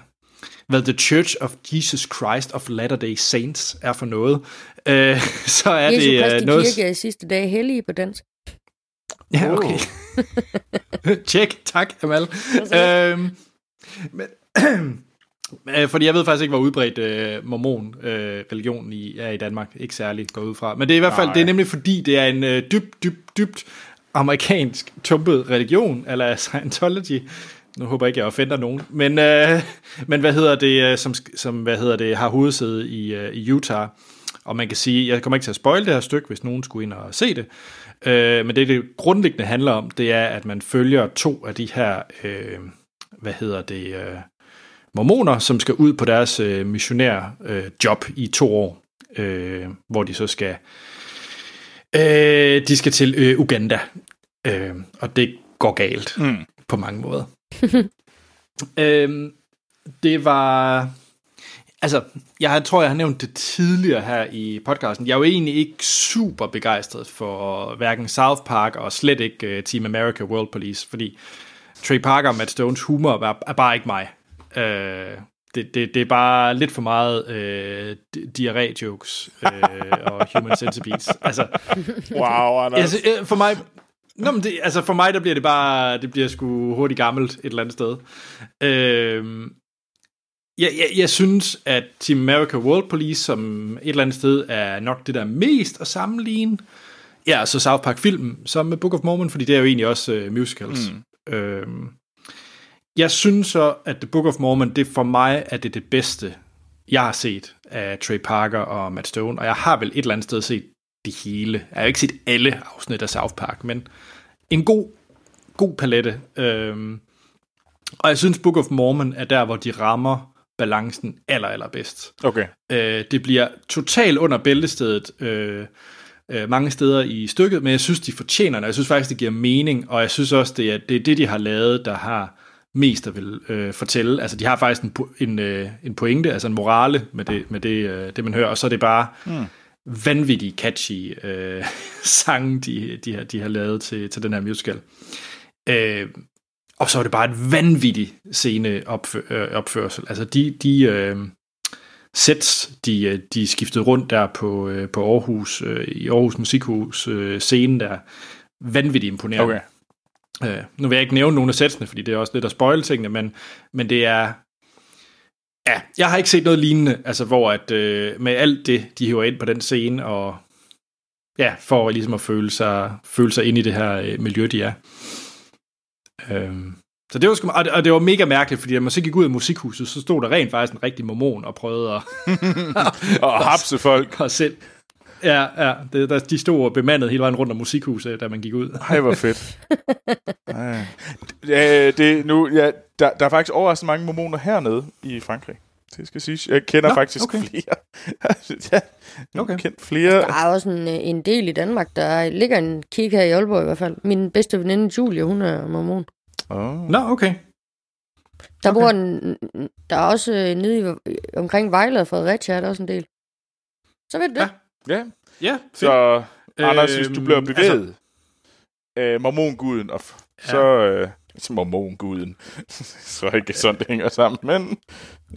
hvad The Church of Jesus Christ of Latter-day Saints er for noget, øh, (laughs) så er Jesu det Christi øh, noget... kirke er sidste dag hellige på dansk. Ja, okay. (laughs) Tjek, tak, Amal. øhm, men, (clears throat) Øh, fordi jeg ved faktisk ikke, hvor udbredt øh, mormon-religionen øh, i, er i Danmark. Ikke særligt går ud fra. Men det er i hvert fald, Nej. det er nemlig fordi, det er en øh, dybt, dybt, dybt amerikansk tumpet religion, eller (laughs) Scientology. Nu håber jeg ikke, jeg offender nogen. Men, øh, men hvad hedder det, øh, som, som hvad hedder det, har hovedsæde i, øh, i Utah. Og man kan sige, jeg kommer ikke til at spoil det her stykke, hvis nogen skulle ind og se det. Øh, men det, det grundlæggende handler om, det er, at man følger to af de her, øh, hvad hedder det, øh, mormoner, som skal ud på deres øh, missionær øh, job i to år, øh, hvor de så skal øh, de skal til øh, Uganda, øh, og det går galt mm. på mange måder. (laughs) øh, det var altså, jeg tror, jeg har nævnt det tidligere her i podcasten. Jeg er jo egentlig ikke super begejstret for hverken South Park og slet ikke uh, Team America World Police, fordi Trey Parker og Matt Stones humor er, er bare ikke mig. Uh, det, det, det er bare lidt for meget uh, diarré-jokes uh, og human centipedes. (laughs) Altså, wow, Anders. Altså, for mig... Nå, men det, altså for mig, der bliver det bare, det bliver sgu hurtigt gammelt et eller andet sted. Øh, jeg, jeg, jeg synes, at Team America World Police som et eller andet sted er nok det der mest at sammenligne. Ja, så South Park film som med Book of Mormon, fordi det er jo egentlig også uh, musicals. Mm. Øhm, jeg synes så, at The Book of Mormon, det for mig er det det bedste, jeg har set af Trey Parker og Matt Stone, og jeg har vel et eller andet sted set det hele. Jeg har jo ikke set alle afsnit af South Park, men en god, god palette. Øhm, og jeg synes, Book of Mormon er der, hvor de rammer balancen aller, aller bedst. Okay. Øh, det bliver totalt under bæltestedet øh, øh, mange steder i stykket, men jeg synes, de fortjener det. Jeg synes faktisk, det giver mening, og jeg synes også, det er det, er det de har lavet, der har mest at vil øh, fortælle. Altså, de har faktisk en, en, øh, en pointe, altså en morale med det, med det, øh, det man hører, og så er det bare mm. Vanvittigt catchy øh, (laughs) sange, de, de, har, de har lavet til, til den her musical. Øh, og så er det bare et vanvittigt scene opfør, øh, opførsel. Altså de, de øh, sets, de, øh, de skiftede rundt der på, øh, på Aarhus, øh, i Aarhus Musikhus øh, scenen der, vanvittigt imponerende. Okay. Øh, nu vil jeg ikke nævne nogle af setsene, fordi det er også lidt at spoil tingene, men, men det er... Ja, jeg har ikke set noget lignende, altså hvor at øh, med alt det, de hiver ind på den scene, og ja, for ligesom at føle sig, føle sig ind i det her øh, miljø, de er. Øhm, så det var, sgu, og det var mega mærkeligt, fordi når man så gik ud af musikhuset, så stod der rent faktisk en rigtig mormon og prøvede at... (laughs) og hapse folk. Og selv. Ja, ja det, der, de stod bemandet hele vejen rundt om musikhuset, da man gik ud. Ej, hvor fedt. (laughs) ja, det, nu, ja, der, der er faktisk overraskende mange mormoner hernede i Frankrig. Det skal sige. Jeg kender Nå, faktisk okay. flere. (laughs) ja, okay. kendt flere. Der er også en, en del i Danmark. Der ligger en kig her i Aalborg i hvert fald. Min bedste veninde Julie, hun er mormon. Oh. Nå, okay. Der okay. bor en, der er også øh, nede i, omkring Vejle og Fredericia, er der også en del. Så ved du det. Ja, ja. ja så Anders, hvis du bliver øhm, bevæget altså, af mormonguden, og ja. så... Øh, mormonguden. (laughs) så ikke sådan, det hænger sammen, men...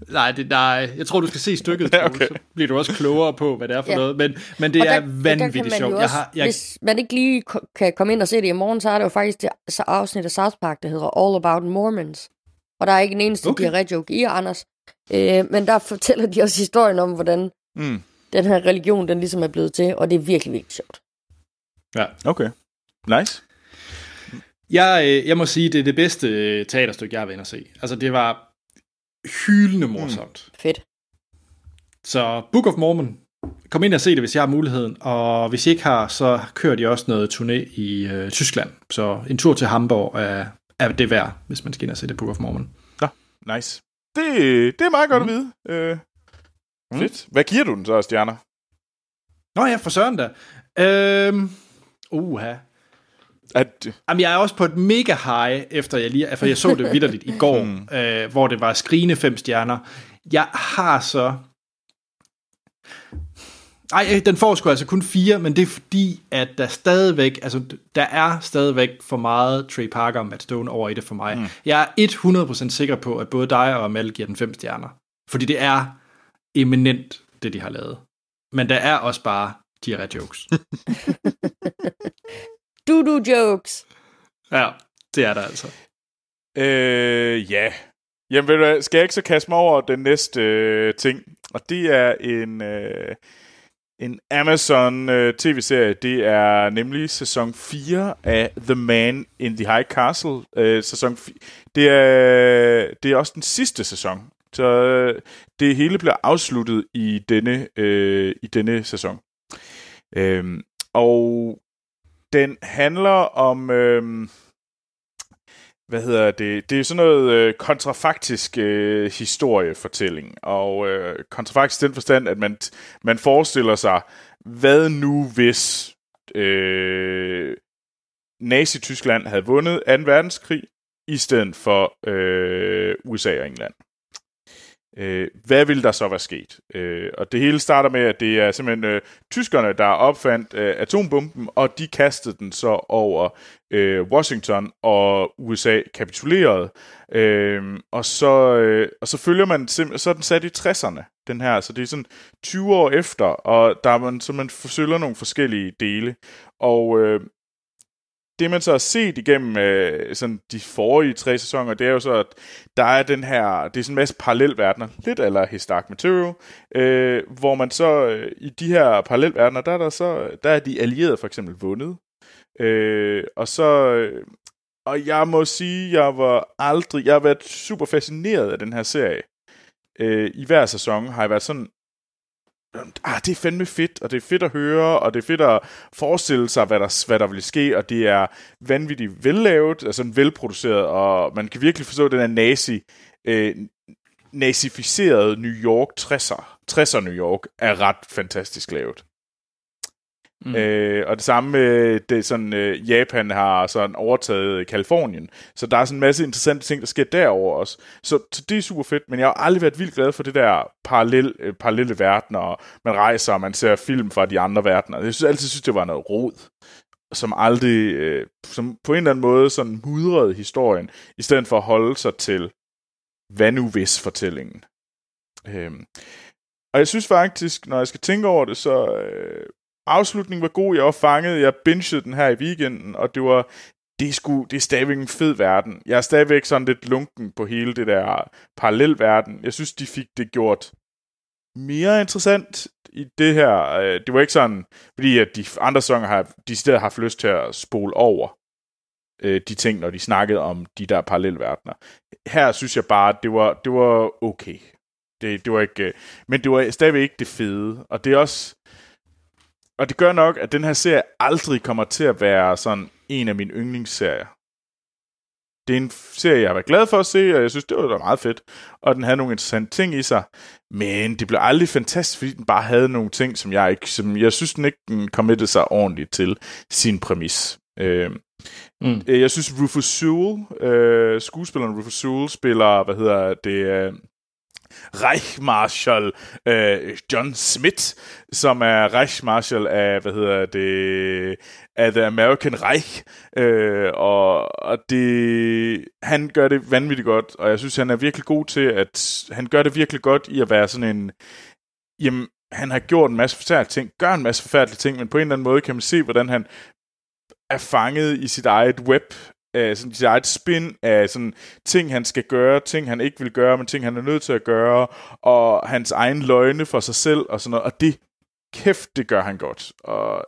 Nej, det, nej, jeg tror, du skal se stykket, (laughs) ja, okay. så bliver du også klogere på, hvad det er for ja. noget. Men, men det og er der, vanvittigt sjovt. Også, jeg har, jeg... Hvis man ikke lige kan komme ind og se det i morgen, så er det jo faktisk det afsnit af South Park, der hedder All About Mormons. Og der er ikke en eneste okay. diarré-joke i, Anders. Øh, men der fortæller de også historien om, hvordan mm. den her religion, den ligesom er blevet til, og det er virkelig, virkelig sjovt. Ja, okay. Nice. Jeg, øh, jeg må sige, det er det bedste øh, teaterstykke, jeg har været at se. Altså, det var hyldende morsomt. Mm, fedt. Så Book of Mormon, kom ind og se det, hvis jeg har muligheden. Og hvis I ikke har, så kører de også noget turné i øh, Tyskland. Så en tur til Hamburg er, er det værd, hvis man skal ind og se det Book of Mormon. Ja, nice. Det, det er meget godt mm. at vide. Øh, mm. Fedt. Hvad giver du den så, stjerner? Nå ja, for søren da. Øhm, uha. At... Jamen, jeg er også på et mega high, efter jeg lige, for jeg så det vidderligt i går, (laughs) mm. øh, hvor det var skrigende fem stjerner. Jeg har så... Ej, den får sgu altså kun fire, men det er fordi, at der stadigvæk, altså, der er stadigvæk for meget Trey Parker og Matt Stone over i det for mig. Mm. Jeg er 100% sikker på, at både dig og Mal giver den fem stjerner. Fordi det er eminent, det de har lavet. Men der er også bare de her jokes. (laughs) Du-du-jokes. Ja, det er der altså. Øh, ja. Jamen, ved du skal jeg ikke så kaste mig over den næste øh, ting? Og det er en, øh, en Amazon øh, tv-serie. Det er nemlig sæson 4 af The Man in the High Castle. Øh, sæson 4. Det er, det er også den sidste sæson. Så øh, det hele bliver afsluttet i denne, øh, i denne sæson. Øh, og den handler om... Øh, hvad hedder det? Det er sådan noget øh, kontrafaktisk øh, historiefortælling. Og øh, kontrafaktisk den forstand, at man, man forestiller sig, hvad nu hvis øh, Nazi-Tyskland havde vundet 2. verdenskrig, i stedet for øh, USA og England. Øh, hvad ville der så være sket? Øh, og det hele starter med, at det er simpelthen øh, tyskerne, der opfandt øh, atombomben, og de kastede den så over øh, Washington, og USA kapitulerede. Øh, og, så, øh, og så følger man simpelthen, så er den sat i 60'erne, den her, så det er sådan 20 år efter, og der er man, så man forsøger nogle forskellige dele. Og øh, det man så har set igennem øh, sådan de forrige tre sæsoner, det er jo så, at der er den her, det er sådan en masse parallelverdener, lidt eller His Dark Material, øh, hvor man så øh, i de her parallelverdener, der er der så, der er de allierede for eksempel vundet. Øh, og så, øh, og jeg må sige, jeg var aldrig, jeg har været super fascineret af den her serie. Øh, I hver sæson har jeg været sådan, ah, det er fandme fedt, og det er fedt at høre, og det er fedt at forestille sig, hvad der, hvad der vil ske, og det er vanvittigt vellavet, altså velproduceret, og man kan virkelig forstå, den er nazi, øh, nazificerede New York 60'er, 60'er New York, er ret fantastisk lavet. Mm. Øh, og det samme med det sådan, øh, Japan har sådan overtaget Kalifornien. Så der er sådan en masse interessante ting, der sker derover også. Så, så det er super fedt, men jeg har aldrig været vildt glad for det der parallel, øh, parallelle verdener, og man rejser, og man ser film fra de andre verdener. Jeg synes altid synes, det var noget rod som aldrig, øh, som på en eller anden måde sådan mudrede historien, i stedet for at holde sig til hvad nu hvis fortællingen. Øhm. Og jeg synes faktisk, når jeg skal tænke over det, så øh, afslutningen var god, jeg var fanget, jeg bingede den her i weekenden, og det var, det er, sgu, det er stadigvæk en fed verden. Jeg er stadigvæk sådan lidt lunken på hele det der parallelverden. Jeg synes, de fik det gjort mere interessant i det her. Øh, det var ikke sådan, fordi at de andre sanger har de steder haft lyst til at spole over øh, de ting, når de snakkede om de der parallelverdener. Her synes jeg bare, at det var, det var okay. Det, det var ikke, øh, men det var stadigvæk ikke det fede. Og det er også, og det gør nok, at den her serie aldrig kommer til at være sådan en af mine yndlingsserier. Det er en serie, jeg har været glad for at se, og jeg synes, det var da meget fedt. Og den havde nogle interessante ting i sig. Men det blev aldrig fantastisk, fordi den bare havde nogle ting, som jeg ikke... Som jeg synes, den ikke committede sig ordentligt til sin præmis. Øh, mm. Jeg synes, Rufus Sewell, øh, skuespilleren Rufus Sewell, spiller, hvad hedder det... Øh, Reichmarschall øh, John Smith, som er Reichmarschall af, hvad hedder det, af The American Reich, øh, og, og det, han gør det vanvittigt godt, og jeg synes, han er virkelig god til, at han gør det virkelig godt i at være sådan en, jamen, han har gjort en masse forfærdelige ting, gør en masse forfærdelige ting, men på en eller anden måde kan man se, hvordan han er fanget i sit eget web af sådan sit eget spin af sådan ting, han skal gøre, ting, han ikke vil gøre, men ting, han er nødt til at gøre, og hans egen løgne for sig selv, og sådan noget. Og det, kæft, det gør han godt. Og,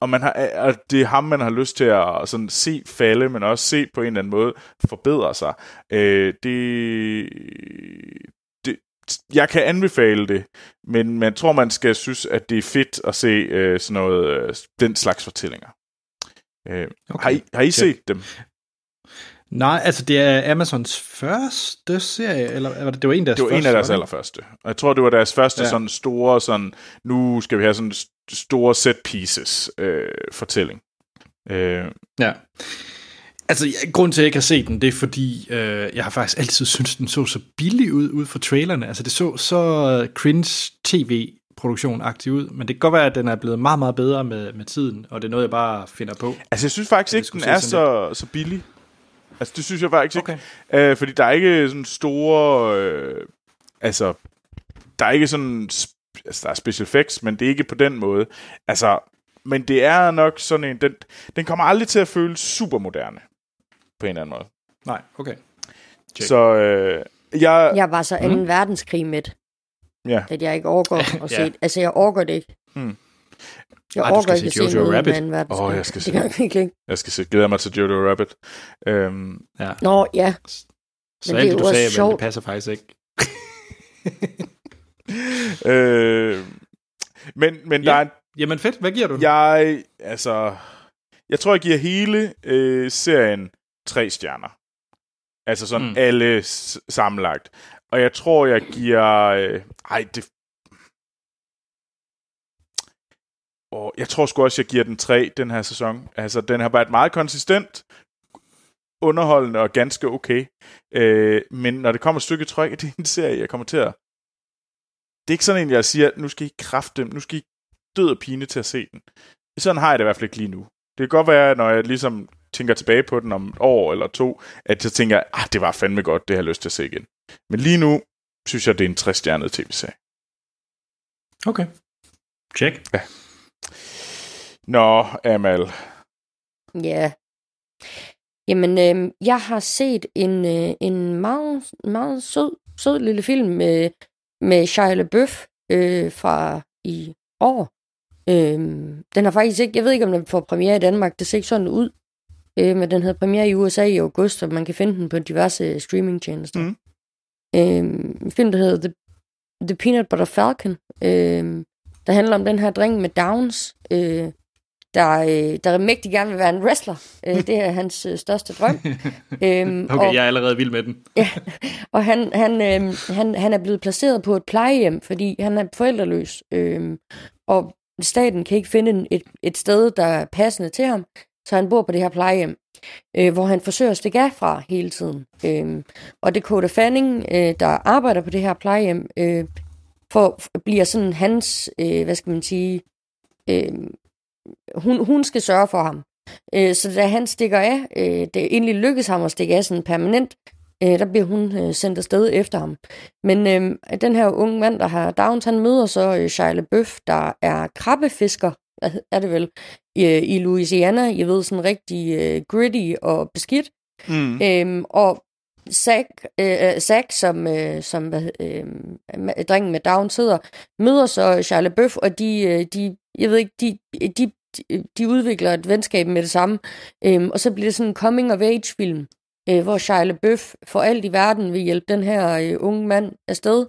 og, man har, og det er ham, man har lyst til at sådan se falde, men også se på en eller anden måde forbedre sig. Øh, det, det, jeg kan anbefale det, men man tror, man skal synes, at det er fedt at se øh, sådan noget, øh, den slags fortællinger. Øh, okay. har, I, har I set ja. dem? Nej, altså det er Amazons første serie, eller det var en af deres Det var første, en af deres allerførste. Og jeg tror, det var deres første ja. sådan store, sådan, nu skal vi have sådan store set pieces øh, fortælling. Øh. Ja. Altså, grund til, at jeg ikke har set den, det er fordi, øh, jeg har faktisk altid syntes, den så så billig ud, ud fra trailerne. Altså, det så så cringe tv produktion aktiv ud, men det kan godt være, at den er blevet meget, meget bedre med, med tiden, og det er noget, jeg bare finder på. Altså, jeg synes faktisk ikke, den er så, så billig. Altså, det synes jeg faktisk okay. ikke. Øh, fordi der er ikke sådan store... Øh, altså, der er ikke sådan... Altså, der er special effects, men det er ikke på den måde. Altså, men det er nok sådan en... Den, den kommer aldrig til at føles super moderne. På en eller anden måde. Nej, okay. Check. Så... Øh, Jeg, Jeg var så 2. Mm. verdenskrig med, ja. at jeg ikke overgår (laughs) at se Ja. Altså, jeg overgår det ikke. Hmm. Jeg Ej, du skal ikke se se Jojo noget Rabbit. med 2. verdenskrig. Åh, jeg skal se jeg skal se, glæder mig til Jojo Rabbit. Øhm, Ja. Nå, ja. Så Men alt det du sagde, også men det sjovt. passer faktisk ikke. (laughs) øh, men men Ja. der er en Jamen fedt, hvad giver du? Jeg, altså, jeg tror, jeg giver hele øh, serien tre stjerner. Altså sådan Mm. mm. alle s- sammenlagt. Og jeg tror, jeg giver... Øh, ej, det... Og jeg tror sgu også, jeg giver den tre den her sæson. Altså, den har været meget konsistent, underholdende og ganske okay. Øh, men når det kommer et stykke tryk, det er en serie, jeg kommer til at... Det er ikke sådan en, jeg siger, nu skal I kræfte nu skal I død og pine til at se den. Sådan har jeg det i hvert fald ikke lige nu. Det kan godt være, når jeg ligesom tænker tilbage på den om et år eller to, at jeg tænker, ah, det var fandme godt, det har jeg lyst til at se igen. Men lige nu, synes jeg, det er en 60-stjernet tv-serie. Okay. Check. Nå, Amal. Ja. Jamen, øh, jeg har set en, øh, en meget, meget sød, sød lille film med, med Shia LaBeouf øh, fra i år. Øh, den har faktisk ikke, jeg ved ikke, om den får premiere i Danmark, det ser ikke sådan ud. Øh, men den havde premiere i USA i august, og man kan finde den på diverse streamingtjenester. Mhm. Øh, en film, der hedder The, The Peanut Butter Falcon, øh, der handler om den her dreng med Downs, øh, der, øh, der mægtig gerne vil være en wrestler. Øh, (laughs) det er hans øh, største drøm. øhm, (laughs) Okay, og, jeg er allerede vild med den. (laughs) og han, han, øh, han, han er blevet placeret på et plejehjem, fordi han er forældreløs. Øh, og staten kan ikke finde et, et sted, der er passende til ham, så han bor på det her plejehjem, øh, hvor han forsøger at stikke af fra hele tiden. Øh, og Dakota Fanning, øh, der arbejder på det her plejehjem, øh, for, bliver sådan hans, øh, hvad skal man sige, øh, hun, hun skal sørge for ham. Øh, så da han stikker af, øh, det egentlig lykkes ham at stikke af sådan permanent, øh, der bliver hun øh, sendt afsted efter ham. Men øh, den her unge mand, der har Downs, han møder så øh, Shia LaBeouf, der er krabbefisker, er det vel, i, i Louisiana. Jeg ved, sådan rigtig øh, gritty og beskidt. Mm. Øhm, og Zack, øh, Zack som, øh, som hvad, øh, drengen med Down sidder, møder så Shia LaBeouf, og de, øh, de, jeg ved ikke, de, de, de udvikler et venskab med det samme. Øhm, og så bliver det sådan en coming-of-age-film, øh, hvor Shia LaBeouf for alt i verden vil hjælpe den her øh, unge mand afsted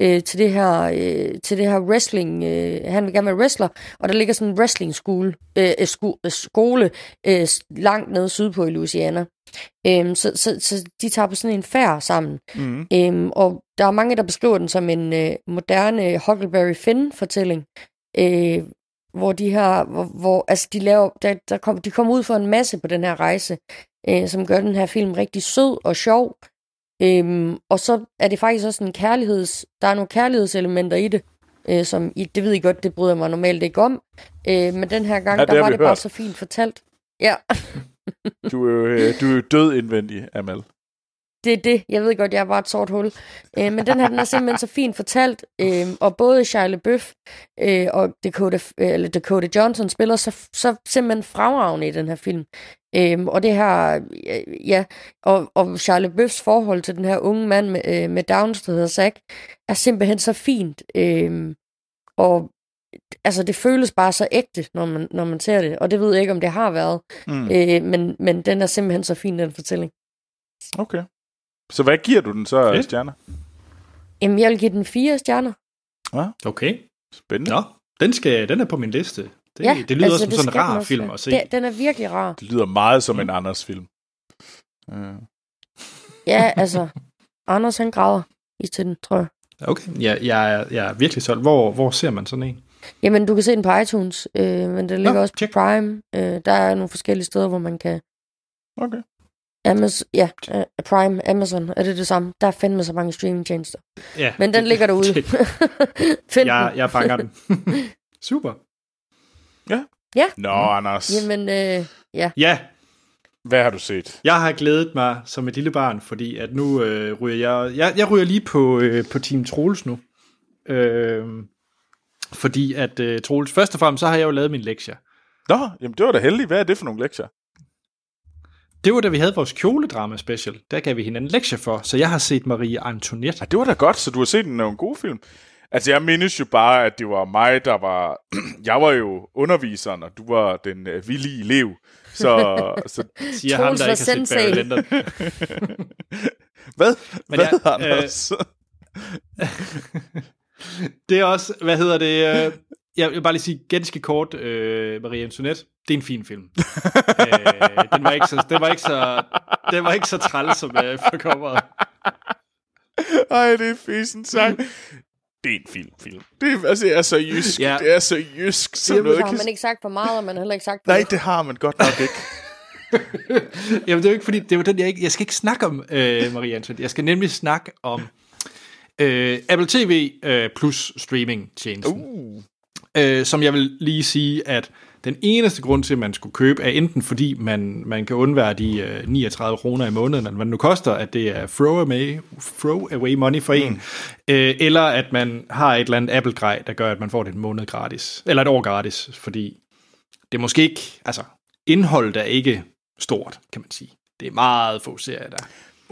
øh, til, det her, øh, til det her wrestling. Øh, han vil gerne være wrestler, og der ligger sådan en wrestling skole, øh, sko, øh, skole øh, langt nede sydpå i Louisiana. Øhm, så, så, så de tager på sådan en færd sammen. Mm. Øhm, og der er mange, der beskriver den som en øh, moderne Huckleberry Finn-fortælling. Øh, hvor de her, hvor, hvor altså de laver, der, der kom, de kommer ud for en masse på den her rejse, øh, som gør den her film rigtig sød og sjov. Øhm, og så er det faktisk også en kærligheds, der er nogle kærlighedselementer i det, øh, som I, det ved I godt, det bryder jeg mig normalt ikke om. Øh, men den her gang, Ja, der var det bare hørt. så fint fortalt. Ja. Du, er jo, øh, du er jo død indvendig, Amal. Det er det. Jeg ved godt, jeg er bare et sort hul. Øh, men den her, den er simpelthen så fint fortalt. Øh, og både Shia LaBeouf øh, og Dakota, øh, eller Dakota Johnson spiller så, så simpelthen fremragende i den her film. Øh, og det her, ja, og, og Shia LaBeoufs forhold til den her unge mand med, øh, med Downs, der hedder Zack, er simpelthen så fint. Øh, og altså, det føles bare så ægte, når man, når man ser det. Og det ved jeg ikke, om det har været. Mm. Øh, men, men den er simpelthen så fin, den fortælling. Okay. Så hvad giver du den så, Okay. okay. stjerner? Jamen, jeg vil give den fire stjerner. Okay. Spændende. Nå, den, skal, den er på min liste. Det, ja, det lyder altså, som det sådan en rar også film at se. Det, den er virkelig rar. Det lyder meget som Mm. en Anders film. Uh, Ja, altså, Anders han græder i til den, tror jeg. Okay, ja, jeg, er, jeg er virkelig solgt. Hvor, hvor ser man sådan en? Jamen, du kan se den på iTunes, øh, men den ligger Nå, også på tjek. Prime. Øh, der er nogle forskellige steder, hvor man kan... okay. Amazon, ja, uh, Prime, Amazon, er det det samme? Der er fandme så mange streamingtjenester. Ja, Men den ligger derude. (laughs) det- Find jeg, den. jeg fanger den. (laughs) Super. Nå, Anders. Jamen, øh, ja. Ja, Hvad har du set? jeg har glædet mig som et lille barn, fordi at nu øh, ryger jeg, jeg... Jeg ryger lige på, øh, på Team Troels nu. Øh, fordi at øh, Troels, først og fremmest, så har jeg jo lavet min lektier. Nå, jamen det var da heldigt. Hvad er det for nogle lektier? Det var da vi havde vores kjoledrama special. Der gav vi hende en lektie for, så jeg har set Marie Antoinette. Ja, det var da godt, så du har set en, en god film. Altså, jeg mindes jo bare, at det var mig, der var... (clears throat) jeg var jo underviseren, og du var den uh, villige elev. Så, (laughs) så Siger ham, der ikke har set. Barry Lyndon. (laughs) hvad? Men hvad, jeg- Anders? (laughs) Det er også, hvad hedder det, øh, jeg vil bare lige sige ganske kort, øh, Marie Antoinette, det er en fin film. (laughs) øh, den var ikke så, den var ikke så, den var ikke så træls som øh, for coveret. Ej, det er fesen sagt. Det er en film, film. Det er, altså, det er så jysk. Ja. Det er så jysk, som Jamen, noget så har kan... man ikke sagt for meget, og man har heller ikke sagt for Nej, det har man godt nok ikke. (laughs) Jamen, det er jo ikke fordi, det var den, jeg ikke, jeg skal ikke snakke om, øh, Marie Antoinette. Jeg skal nemlig snakke om øh, Apple TV øh, plus streaming tjenesten. Uh. øh, som jeg vil lige sige, at den eneste grund til, at man skulle købe, er enten fordi, man, man kan undvære de øh, 39 kroner i måneden, eller hvad det nu koster, at det er throw away, throw away money for en, øh, eller at man har et eller andet Apple-grej, der gør, at man får det en måned gratis, eller et år gratis, fordi det er måske ikke, altså indholdet er ikke stort, kan man sige. Det er meget få serier, der.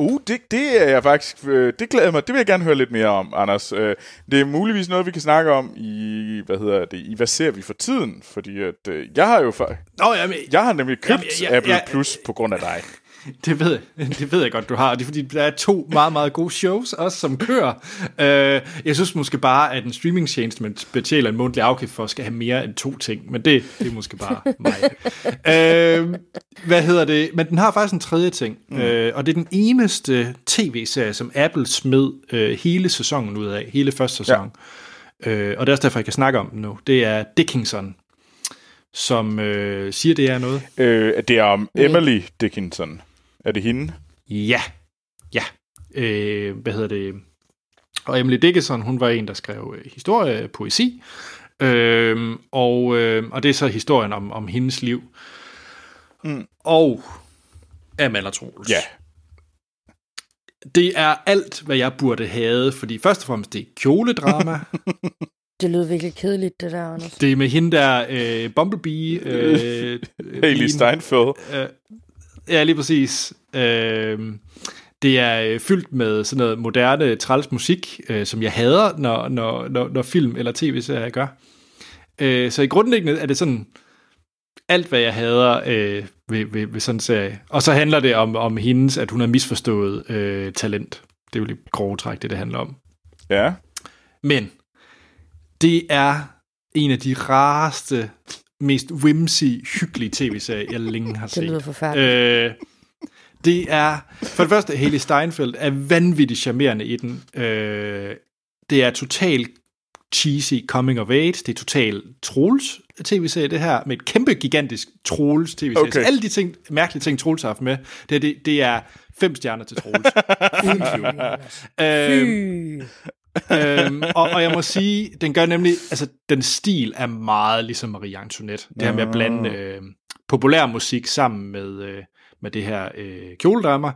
Uh, det, det er jeg faktisk... Øh, det glæder jeg mig. Det vil jeg gerne høre lidt mere om, Anders. Øh, det er muligvis noget, vi kan snakke om i... Hvad hedder det? I hvad ser vi for tiden? Fordi at, øh, jeg har jo... For, Nå, jamen, jeg har nemlig købt Jamen, jeg- jeg, Apple jeg- Plus på grund af dig. Det ved, jeg, det ved jeg godt, du har. Det er fordi, der er to meget, meget gode shows også, som kører. Øh, jeg synes måske bare, at en streamingtjeneste, man betaler en månedlig afgift for, skal have mere end to ting. Men det, det er måske bare mig. øh, hvad hedder det? Men den har faktisk en tredje ting. Mm. Øh, og det er den eneste tv-serie, som Apple smed øh, hele sæsonen ud af. Hele første sæson. Ja. Øh, og det er også derfor, jeg kan snakke om den nu. Det er Dickinson, som øh, siger, det er noget. Øh, det er om Emily Dickinson. Er det hende? Ja, ja. Øh, hvad hedder det? Og Emily Dickinson, hun var en, der skrev øh, historie, poesi. Øh, og, øh, og det er så historien om, om hendes liv. Mm. Og Amanda Troels. Ja. Det er alt, hvad jeg burde have, fordi først og fremmest, det er kjoledrama. (laughs) Det lød virkelig kedeligt, det der, Anders. det er med hende der, øh, Bumblebee. Øh, (laughs) Haley pigen. Steinfeld. Øh, ja, lige præcis. Øh, det er øh, fyldt med sådan noget moderne, træls musik, øh, som jeg hader, når, når, når, når film eller tv-serier gør. Øh, så i grundlæggende er det sådan alt, hvad jeg hader øh, ved, ved, ved sådan en serie. Og så handler det om, om hendes, at hun har misforstået øh, talent. Det er jo lidt grove træk, det det handler om. Ja. Men det er en af de rareste, mest whimsy, hyggelige tv-serier, jeg længe har Det set. lyder forfærdeligt. Øh, det er, for det første, Haley Steinfeld er vanvittigt charmerende i den. Øh, det er totalt cheesy coming of age. Det er totalt Troels tv-serie, det her, med et kæmpe, gigantisk Troels tv-serie. Okay. Så alle de ting, mærkelige ting, Troels har haft med, det, det, det er fem stjerner til Troels. (laughs) Uden tvivl. Øhm. Øhm, og, og jeg må sige, den gør nemlig, altså den stil er meget ligesom Marie Antoinette. Det her med at blande øh, populær musik sammen med, øh, med det her øh, kjoledrama.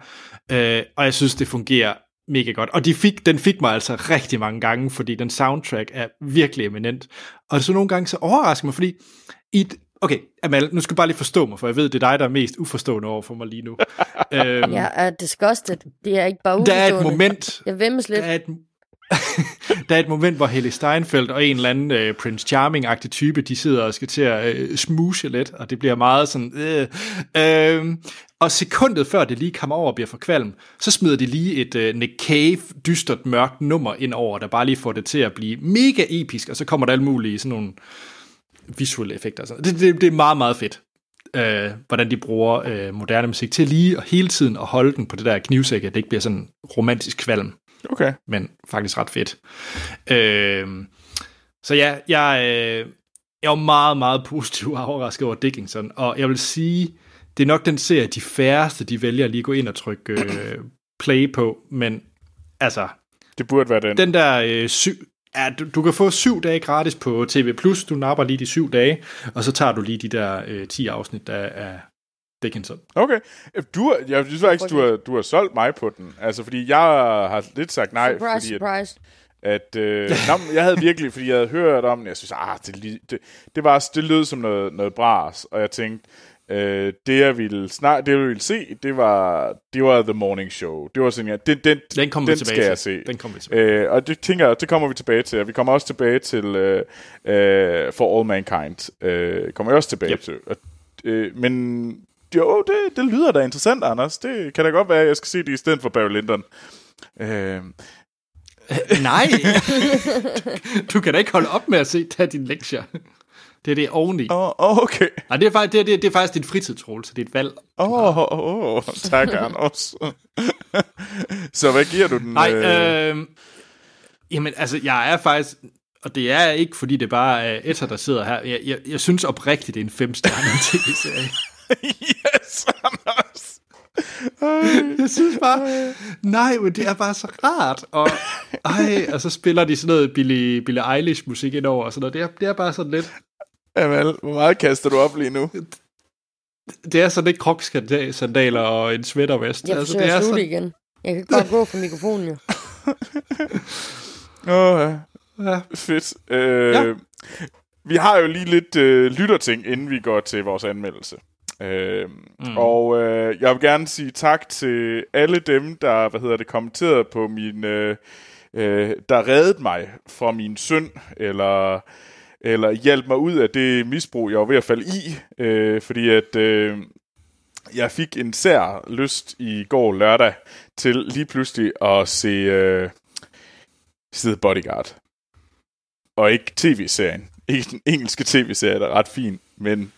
Øh, og jeg synes, det fungerer mega godt. Og de fik, den fik mig altså rigtig mange gange, fordi den soundtrack er virkelig eminent. Og så nogle gange så overrasker mig, fordi i et, Okay, Amal, nu skal du bare lige forstå mig, for jeg ved, det er dig, der er mest uforstående over for mig lige nu. (laughs) øhm, Jeg er disgusted. Det er ikke bare der er et uforstående. moment, Jeg vemmes lidt. der er et, der er et moment, hvor Helle Steinfeld og en eller anden øh, Prince Charming-agtig type, de sidder og skal til at øh, smuse lidt, og det bliver meget sådan... Øh, øh, og sekundet før det lige kommer over og bliver for kvalm, så smider de lige et øh, Nick Cave dystert mørkt nummer ind over, der bare lige får det til at blive mega episk, og så kommer der alle mulige sådan nogle visuelle effekter. og sådan. Det, det, det er meget, meget fedt øh, hvordan de bruger øh, moderne musik til lige og hele tiden at holde den på det der knivsæk, at det ikke bliver sådan romantisk kvalm Okay. men faktisk ret fedt. Øh, så ja, jeg, øh, jeg var meget, meget positiv og overrasket over Dickinson, og jeg vil sige, det er nok den serie, de færreste, de vælger at lige gå ind og trykke øh, play på, men altså, Det burde være den. den der øh, syv, ja, du, du kan få syv dage gratis på TV+, du napper lige de syv dage, og så tager du lige de der øh, 10 afsnit der af Dickinson. Okay. Du, jeg synes faktisk, du har, du har solgt mig på den. Altså, fordi jeg har lidt sagt nej, surprise, fordi at, surprise. at øh, nå, jeg havde virkelig, fordi jeg havde hørt om den, jeg synes, ah, det, det, det, var, det lød som noget, noget bras, og jeg tænkte, Øh, det jeg ville snart, det jeg ville se, det var, det var The Morning Show. Det var sådan, ja, den, den, Den kommer den vi tilbage skal til. jeg se. Den kommer vi tilbage Øh, og det tænker jeg, det kommer vi tilbage til. Og vi kommer også tilbage til øh, øh, For All Mankind. Øh, kommer jeg også tilbage Yep. til. Og, øh, men jo, det, det lyder da interessant, Anders. Det kan da godt være, at jeg skal se det i stedet for Barry Lyndon. Øh, (laughs) Nej! (laughs) du kan da ikke holde op med at se tage din lektier. Det er det oveni. Åh, oh, okay. Nej, det er, faktisk, det, er, det, er, det er faktisk din fritidsrolle, så det er et valg. Åh, oh, oh, oh, tak, Anders. (laughs) så hvad giver du den? Nej, øh, jamen altså, jeg er faktisk, og det er ikke, fordi det bare er Etta, der sidder her. Jeg, jeg, jeg synes oprigtigt, det er en femstjernet tv-serie. Yes, Anders. Jeg synes bare, nej, men det er bare så rart. Og, ej, og så spiller de sådan noget Billie, Billie Eilish musik ind over og sådan noget. Det er, det er bare sådan lidt, Jamen, hvor meget kaster du op lige nu? det er sådan lidt kroksandaler og en sweatervest. Jeg altså, det at er slutte sådan, igen. Jeg kan ikke bare gå for mikrofonen, jo. (laughs) Åh, ja. ja. Fedt. Øh, ja. Vi har jo lige lidt øh, lytterting, inden vi går til vores anmeldelse. Øh, mm. Og øh, jeg vil gerne sige tak til alle dem, der hvad hedder det, kommenterede på min... Øh, øh, der reddede mig fra min synd, eller, eller hjalp mig ud af det misbrug, jeg var ved at falde i. Øh, fordi at... Øh, jeg fik en sær lyst i går lørdag til lige pludselig at se øh, se Bodyguard. Og ikke tv-serien. Ikke den engelske tv-serie, der er ret fin, men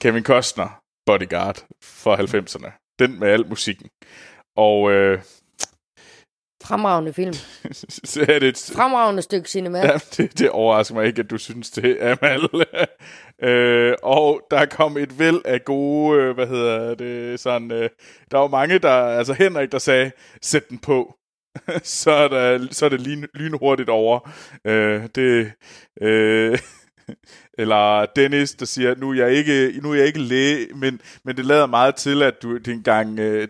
Kevin Costner, Bodyguard fra 90'erne. Den med al musikken. Og øh, Fremragende film. (laughs) så er det et, Fremragende stykke cinema. Ja, det, det overrasker mig ikke, at du synes det, Amal. (laughs) øh, og der kom et væld af gode, øh, hvad hedder det, sådan, øh, der var mange, der, altså Henrik, der sagde, sæt den på. (laughs) så, er der, så er det lyn, lynhurtigt over. Øh, det, øh, eller Dennis, der siger, nu er jeg ikke, nu er jeg ikke læge, men, men det lader meget til, at du det er engang, øh,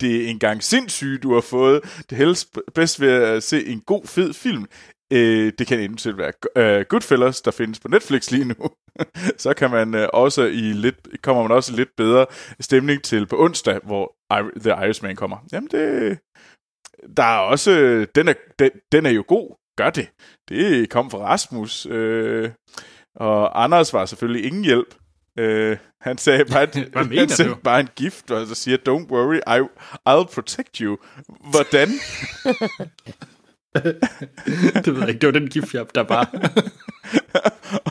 det er en gang sindssygt, du har fået. Det helst bedst ved at se en god, fed film. Øh, det kan eventuelt være øh, Goodfellas, der findes på Netflix lige nu. (laughs) så kan man øh, også i lidt, kommer man også i lidt bedre stemning til på onsdag, hvor I, The Irishman kommer. Jamen det, der er også, den er, den, den er jo god. Gør det. Det kom fra Rasmus. Øh, og Anders var selvfølgelig ingen hjælp. Øh, han sagde bare, (laughs) Hvad mener han du? bare en gift, og så siger, don't worry, I, I'll protect you. Hvordan? (laughs) det ved jeg ikke, det var den gift, jeg- der bare... (laughs)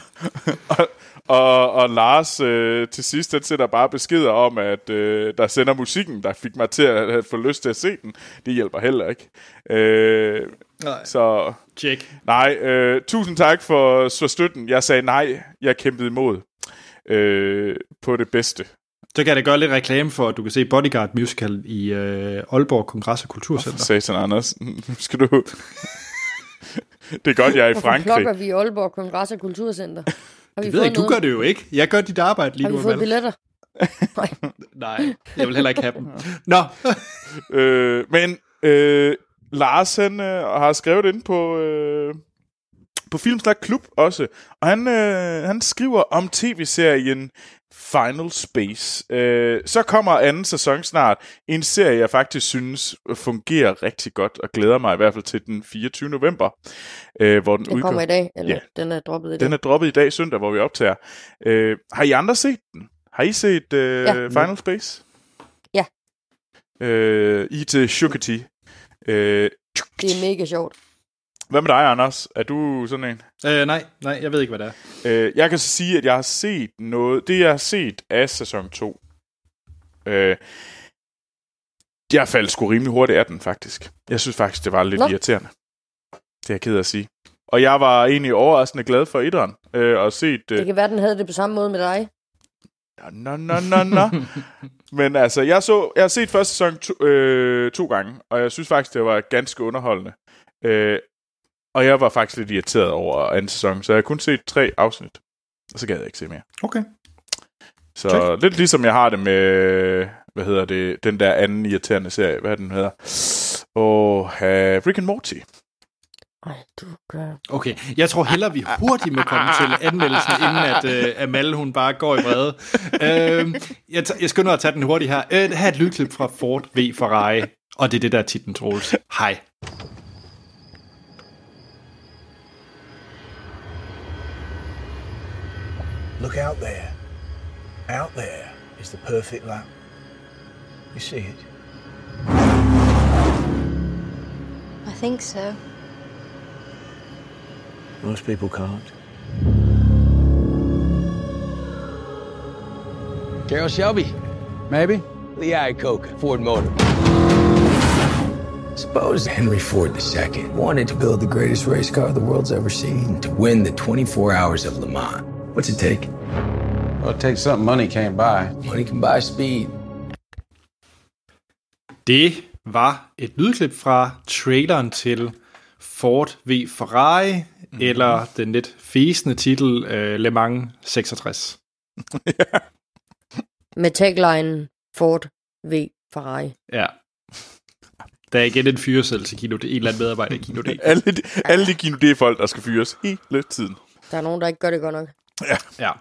og, og, Lars øh, til sidst, den sender bare beskeder om, at øh, der sender musikken, der fik mig til at, at få lyst til at se den. Det hjælper heller ikke. Øh, Nej. så Check. nej, øh, tusind tak for, for støtten. Jeg sagde nej, jeg kæmpede imod øh, på det bedste. Så kan jeg da gøre lidt reklame for, at du kan se Bodyguard Musical i øh, Aalborg Kongress- og Kulturcenter. Satan Anders, (laughs) skal du... (laughs) det er godt, jeg er i Hvorfor Frankrig. klokker vi i Aalborg Kongress- og Kulturcenter? Har vi Det ved jeg ikke, du gør det jo ikke. Jeg gør dit arbejde lige Har vi nu. fået billetter? (laughs) Nej. Nej, jeg vil heller ikke have dem. Nå, Øh, men øh, Lars han øh, har skrevet ind på øh, på Filmsnak Klub også, og han øh, han skriver om tv-serien Final Space. Øh, så kommer anden sæson snart. En serie, jeg faktisk synes fungerer rigtig godt, og glæder mig i hvert fald til den 24. november, øh, hvor den, Den kommer udkommer. i dag, eller Ja. den er droppet i dag. Den er droppet i dag søndag, hvor vi optager. Øh, har I andre set den? Har I set øh, Ja. Final Space? Ja. Øh, I til Shukati. Øh, Det er mega sjovt. Hvad med dig, Anders? Er du sådan en? øh, nej, nej, jeg ved ikke, hvad det er. Øh, jeg kan så sige, at jeg har set noget... Det, jeg har set af sæson 2. Øh, jeg faldt sgu rimelig hurtigt af den, faktisk. Jeg synes faktisk, det var lidt Nå. irriterende. Det er jeg ked af at sige. Og jeg var egentlig overraskende glad for etteren. Øh, og set... Øh, Det kan være, den havde det på samme måde med dig. Nå, nå, nå, nå. (laughs) Men altså, jeg, så, jeg har set første sæson to, øh, to gange, og jeg synes faktisk, det var ganske underholdende. Øh, og jeg var faktisk lidt irriteret over anden sæson, så jeg har kun set tre afsnit. Og så gad jeg ikke se mere. Okay. Så Check. lidt ligesom jeg har det med, hvad hedder det, den der anden irriterende serie, hvad den hedder? Og uh, Rick and Morty. Ej, du gør... Okay, jeg tror hellere, vi hurtigt må komme til anmeldelsen, inden at uh, Amal, hun bare går i vrede. Uh, jeg, t- jeg skynder at tage den hurtigt her. Uh, her er et lydklip fra Ford V Ferrari, og det er det, der er titlen, Troels. Hej. Look out there. Out there is the perfect lap. You see it? I think so. Most people can't. Carol Shelby, maybe. Lee Iacocca, Ford Motor. Suppose Henry Ford II wanted to build the greatest race car the world's ever seen to win the 24 hours of Le Mans. What's it take? Well, it takes something money can't buy. Money can buy speed. Det var et lydklip fra traileren til Ford V Ferrari, mm. eller den lidt fæsende titel uh, Le Mans 66. (laughs) Med tagline Ford V Ferrari. Ja. Der er igen en fyreseddel til Kino D. En eller anden medarbejder i Kino D. (laughs) Alle de, alle de Kino D-folk, der skal fyres hele tiden. Der er nogen, der ikke gør det godt nok. Ja.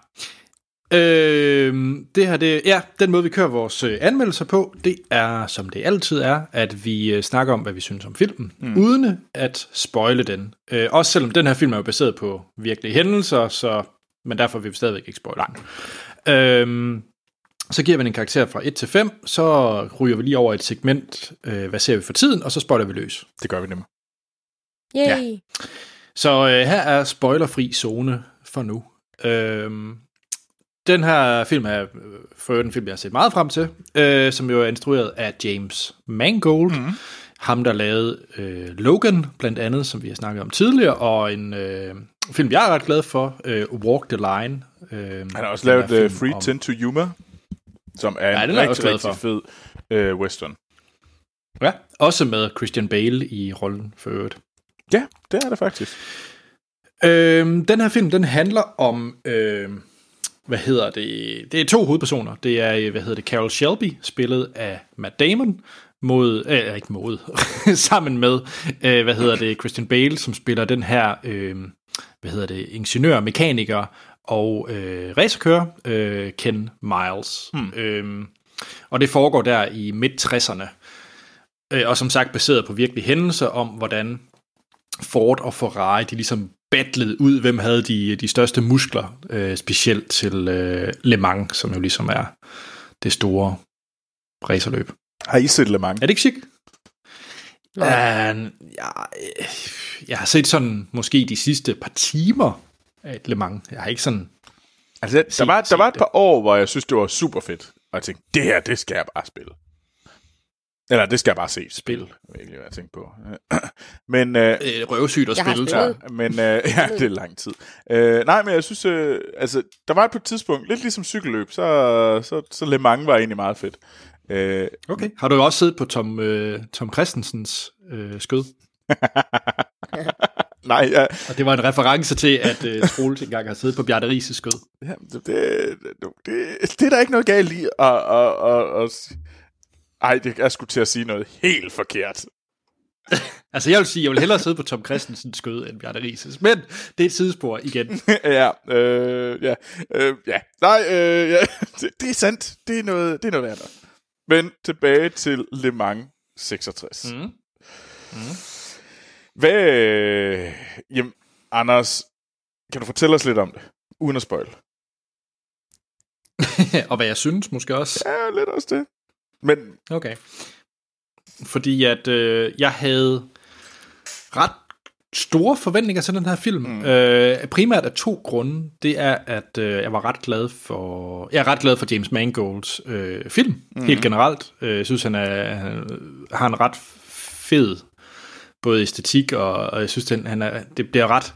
Øh, det her, det, ja, den måde vi kører vores øh, anmeldelser på, det er, som det altid er, at vi øh, snakker om, hvad vi synes om filmen, mm. uden at spoile den. Øh, også selvom den her film er jo baseret på virkelige hændelser, så, men derfor vil vi stadigvæk ikke spoile den. Øh, så giver vi en karakter fra 1 til 5, så ryger vi lige over et segment, øh, hvad ser vi for tiden, og så spoiler vi løs. Det gør vi nemlig. Yay! Ja. Så øh, her er spoilerfri zone for nu. Øhm, den her film er øh, for en film, jeg har set meget frem til, øh, som jo er instrueret af James Mangold. Mm. Ham, der lavede øh, Logan, blandt andet, som vi har snakket om tidligere, og en øh, film, jeg er ret glad for, øh, Walk the Line. Øh, Han har også lavet uh, Free Tend to Humor, som er Ja, en er rigtig, rigtig for. fed uh, western. Ja, også med Christian Bale i rollen for øvrigt. Ja, det er det faktisk. Øhm, den her film, den handler om, øhm, hvad hedder det, det er to hovedpersoner. Det er, øh, hvad hedder det, Carol Shelby, spillet af Matt Damon, mod, øh, ikke mod, (laughs) sammen med, øh, hvad hedder det, Christian Bale, som spiller den her, øh, hvad hedder det, ingeniør, mekaniker og øh, racerkører, øh, Ken Miles. Hmm. Øhm, og det foregår der i midt-60'erne. Øh, og som sagt baseret på virkelige hændelser om, hvordan Ford og Ferrari, de ligesom battlede ud, hvem havde de, de største muskler, øh, specielt til øh, Le Mans, som jo ligesom er det store racerløb. Har I set Le Mans? Er det ikke chic? Uh, Nej. jeg, jeg har set sådan måske de sidste par timer af et Le Mans. Jeg har ikke sådan... Altså, der, Sig- var, der var et par år, hvor jeg synes, det var super fedt. Og jeg tænkte, det her, det skal jeg bare spille. Eller det skal jeg bare se spille. Virkelig, hvad jeg tænkte på. (clears throat) Men, øh, Øh, røvsygt at spille, spillet. tror jeg. men øh, (laughs) ja, det er lang tid. Øh, nej, men jeg synes, øh, altså, der var på et tidspunkt, lidt ligesom cykelløb, så, så, så Le Mans var egentlig meget fedt. Øh, Okay. Har du også siddet på Tom, øh, Tom Christensens øh, skød? (laughs) nej, ja, Og det var en reference til, at øh, Troels engang har siddet på Bjarne Rises skød. ja, det, det, det, det er der ikke noget galt i. Og, og, og, og, ej, det, jeg skulle til at sige noget helt forkert. (laughs) Altså jeg vil sige, jeg vil hellere sidde på Tom Christensens skød end Bjarne Rises. Men det er et sidespor igen. (laughs) ja, øh, ja, øh, ja. Nej, øh, ja. (laughs) Det, det er sandt. Det er noget, det er noget andet. Men tilbage til Le Mans 66. Mm. Hvad, øh, jamen, Anders, kan du fortælle os lidt om det? Uden at spoil. og hvad jeg synes måske også. Ja, lidt også det. Men, Okay. Fordi at øh, jeg havde ret store forventninger til den her film. Mm. Øh, primært af to grunde. Det er, at øh, jeg var ret glad for... Jeg er ret glad for James Mangolds øh, film, mm. helt generelt. Øh, jeg synes, han, er, han har en ret fed både æstetik, og, og jeg synes, den, han er, det bliver ret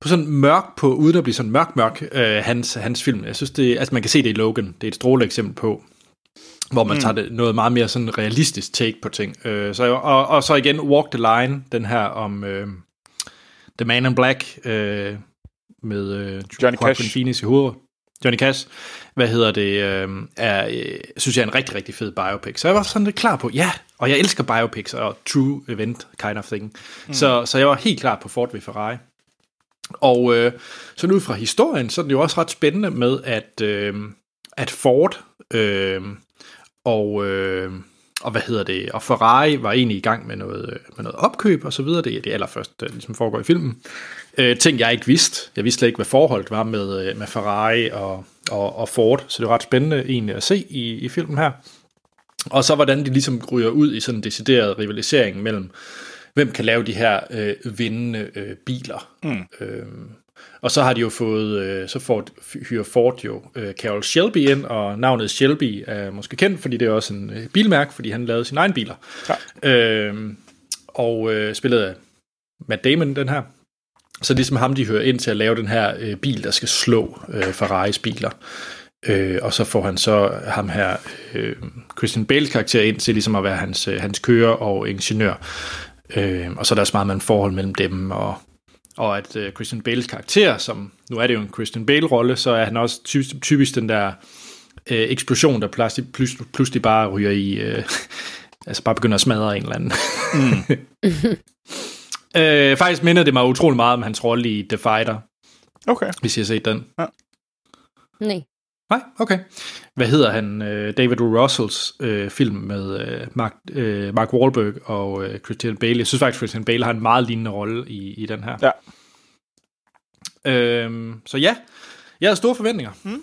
på sådan mørk på, uden at blive sådan mørk, mørk, øh, hans, hans film. Jeg synes, det, altså man kan se det i Logan. Det er et stråle eksempel på, hvor man mm. tager det, noget meget mere sådan realistisk take på ting. Øh, så, og, og så igen Walk the Line, den her om øh, The Man in Black, øh, med øh, Johnny Joaquin Cash. Phoenix i hovedet. Johnny Cash, hvad hedder det, øh, er, øh, synes jeg er en rigtig, rigtig fed biopic. Så jeg var sådan lidt klar på, ja, og jeg elsker biopics og true event kind of thing. Mm. Så, så jeg var helt klar på Ford ved Ferrari. Og øh, så ud fra historien, så er det jo også ret spændende med, at, øh, at Ford øh, og, øh, og hvad hedder det, og Ferrari var egentlig i gang med noget, med noget opkøb og så videre. Det er det allerførst, der ligesom foregår i filmen. Øh, ting, jeg ikke vidste. Jeg vidste slet ikke, hvad forholdet var med, øh, med Ferrari og, og, og Ford, så det var ret spændende egentlig at se i, i filmen her. Og så hvordan de ligesom ryger ud i sådan en decideret rivalisering mellem, hvem kan lave de her øh, vindende øh, biler. Mm. Øhm, og så har de jo fået, øh, så får, hyrer Ford jo øh, Carol Shelby ind, og navnet Shelby er måske kendt, fordi det er også en øh, bilmærke, fordi han lavede sine egne biler. Ja. Øhm, og øh, spillet af Matt Damon, den her. Så ligesom ham, de hører ind til at lave den her øh, bil, der skal slå øh, Ferraris biler. Øh, og så får han så ham her, øh, Christian Bales karakter ind til ligesom at være hans, øh, hans kører og ingeniør. Øh, og så er der også meget med en forhold mellem dem, og, og at øh, Christian Bales karakter, som nu er det jo en Christian Bale-rolle, så er han også typisk, typisk den der øh, eksplosion, der pludselig, pludselig, pludselig bare ryger i, øh, (laughs) altså bare begynder at smadre en eller anden. Mm. (laughs) øh, faktisk minder det mig utrolig meget om hans rolle i The Fighter. Okay. Hvis I har set den. Ja. Nej. Nej, okay. Hvad hedder han? Øh, David O. Russells øh, film med øh, Mark, øh, Mark Wahlberg og øh, Christian Bale. Jeg synes faktisk, Christian Bale har en meget lignende rolle i, i den her. Ja. Øhm, så ja, jeg havde store forventninger. Mm.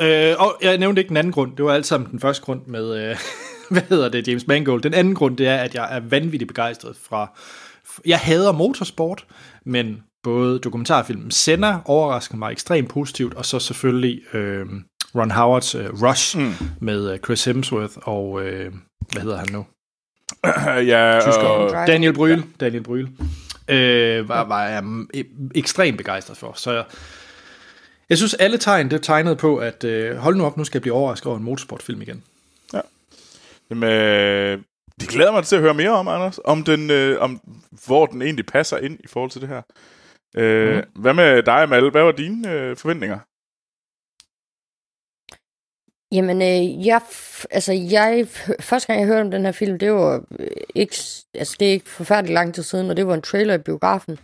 Øh, og jeg nævnte ikke den anden grund. Det var alt sammen den første grund med, øh, (laughs) hvad hedder det, James Mangold. Den anden grund, det er, at jeg er vanvittigt begejstret fra... Jeg hader motorsport, men både dokumentarfilmen Senna overrasker mig ekstremt positivt, og så selvfølgelig øh, Ron Howards øh, Rush mm. med øh, Chris Hemsworth og, øh, hvad hedder han nu? (clears throat) ja, og... Daniel Bryl. Ja. Daniel Bryl. Øh, var, var jeg ekstremt begejstret for. Så jeg, jeg synes, alle tegn, det tegnede på, at øh, hold nu op, nu skal jeg blive overrasket over en motorsportfilm igen. Ja. Jamen, øh, det glæder mig til at høre mere om, Anders. Om, den, øh, om hvor den egentlig passer ind i forhold til det her. Øh, mm. Hvad med dig, Amal? Hvad var dine øh, forventninger? Jamen, øh, jeg, altså, jeg, første gang jeg hørte om den her film, det var øh, ikke, altså, det er ikke forfærdeligt lang tid siden, og det var en trailer i biografen.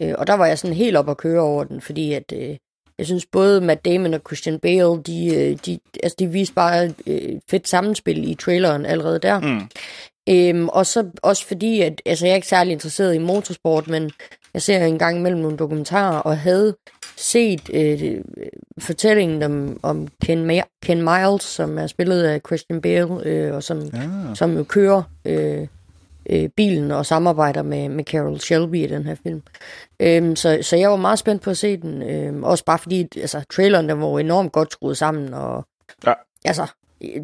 Øh, og der var jeg sådan helt op at køre over den, fordi at, øh, jeg synes både Matt Damon og Christian Bale, de, øh, de, altså, de viste bare øh, fedt sammenspil i traileren allerede der. Mm. Øhm, og så også fordi, at altså, jeg er ikke særlig interesseret i motorsport, men jeg ser en gang imellem nogle dokumentarer, og havde set øh, fortællingen om, om Ken, Ma- Ken Miles, som er spillet af Christian Bale, øh, og som, ja. som jo kører øh, øh, bilen og samarbejder med, med Carol Shelby i den her film. Øhm, så, så jeg var meget spændt på at se den, øh, også bare fordi altså, traileren der var enormt godt skruet sammen, og ja. altså,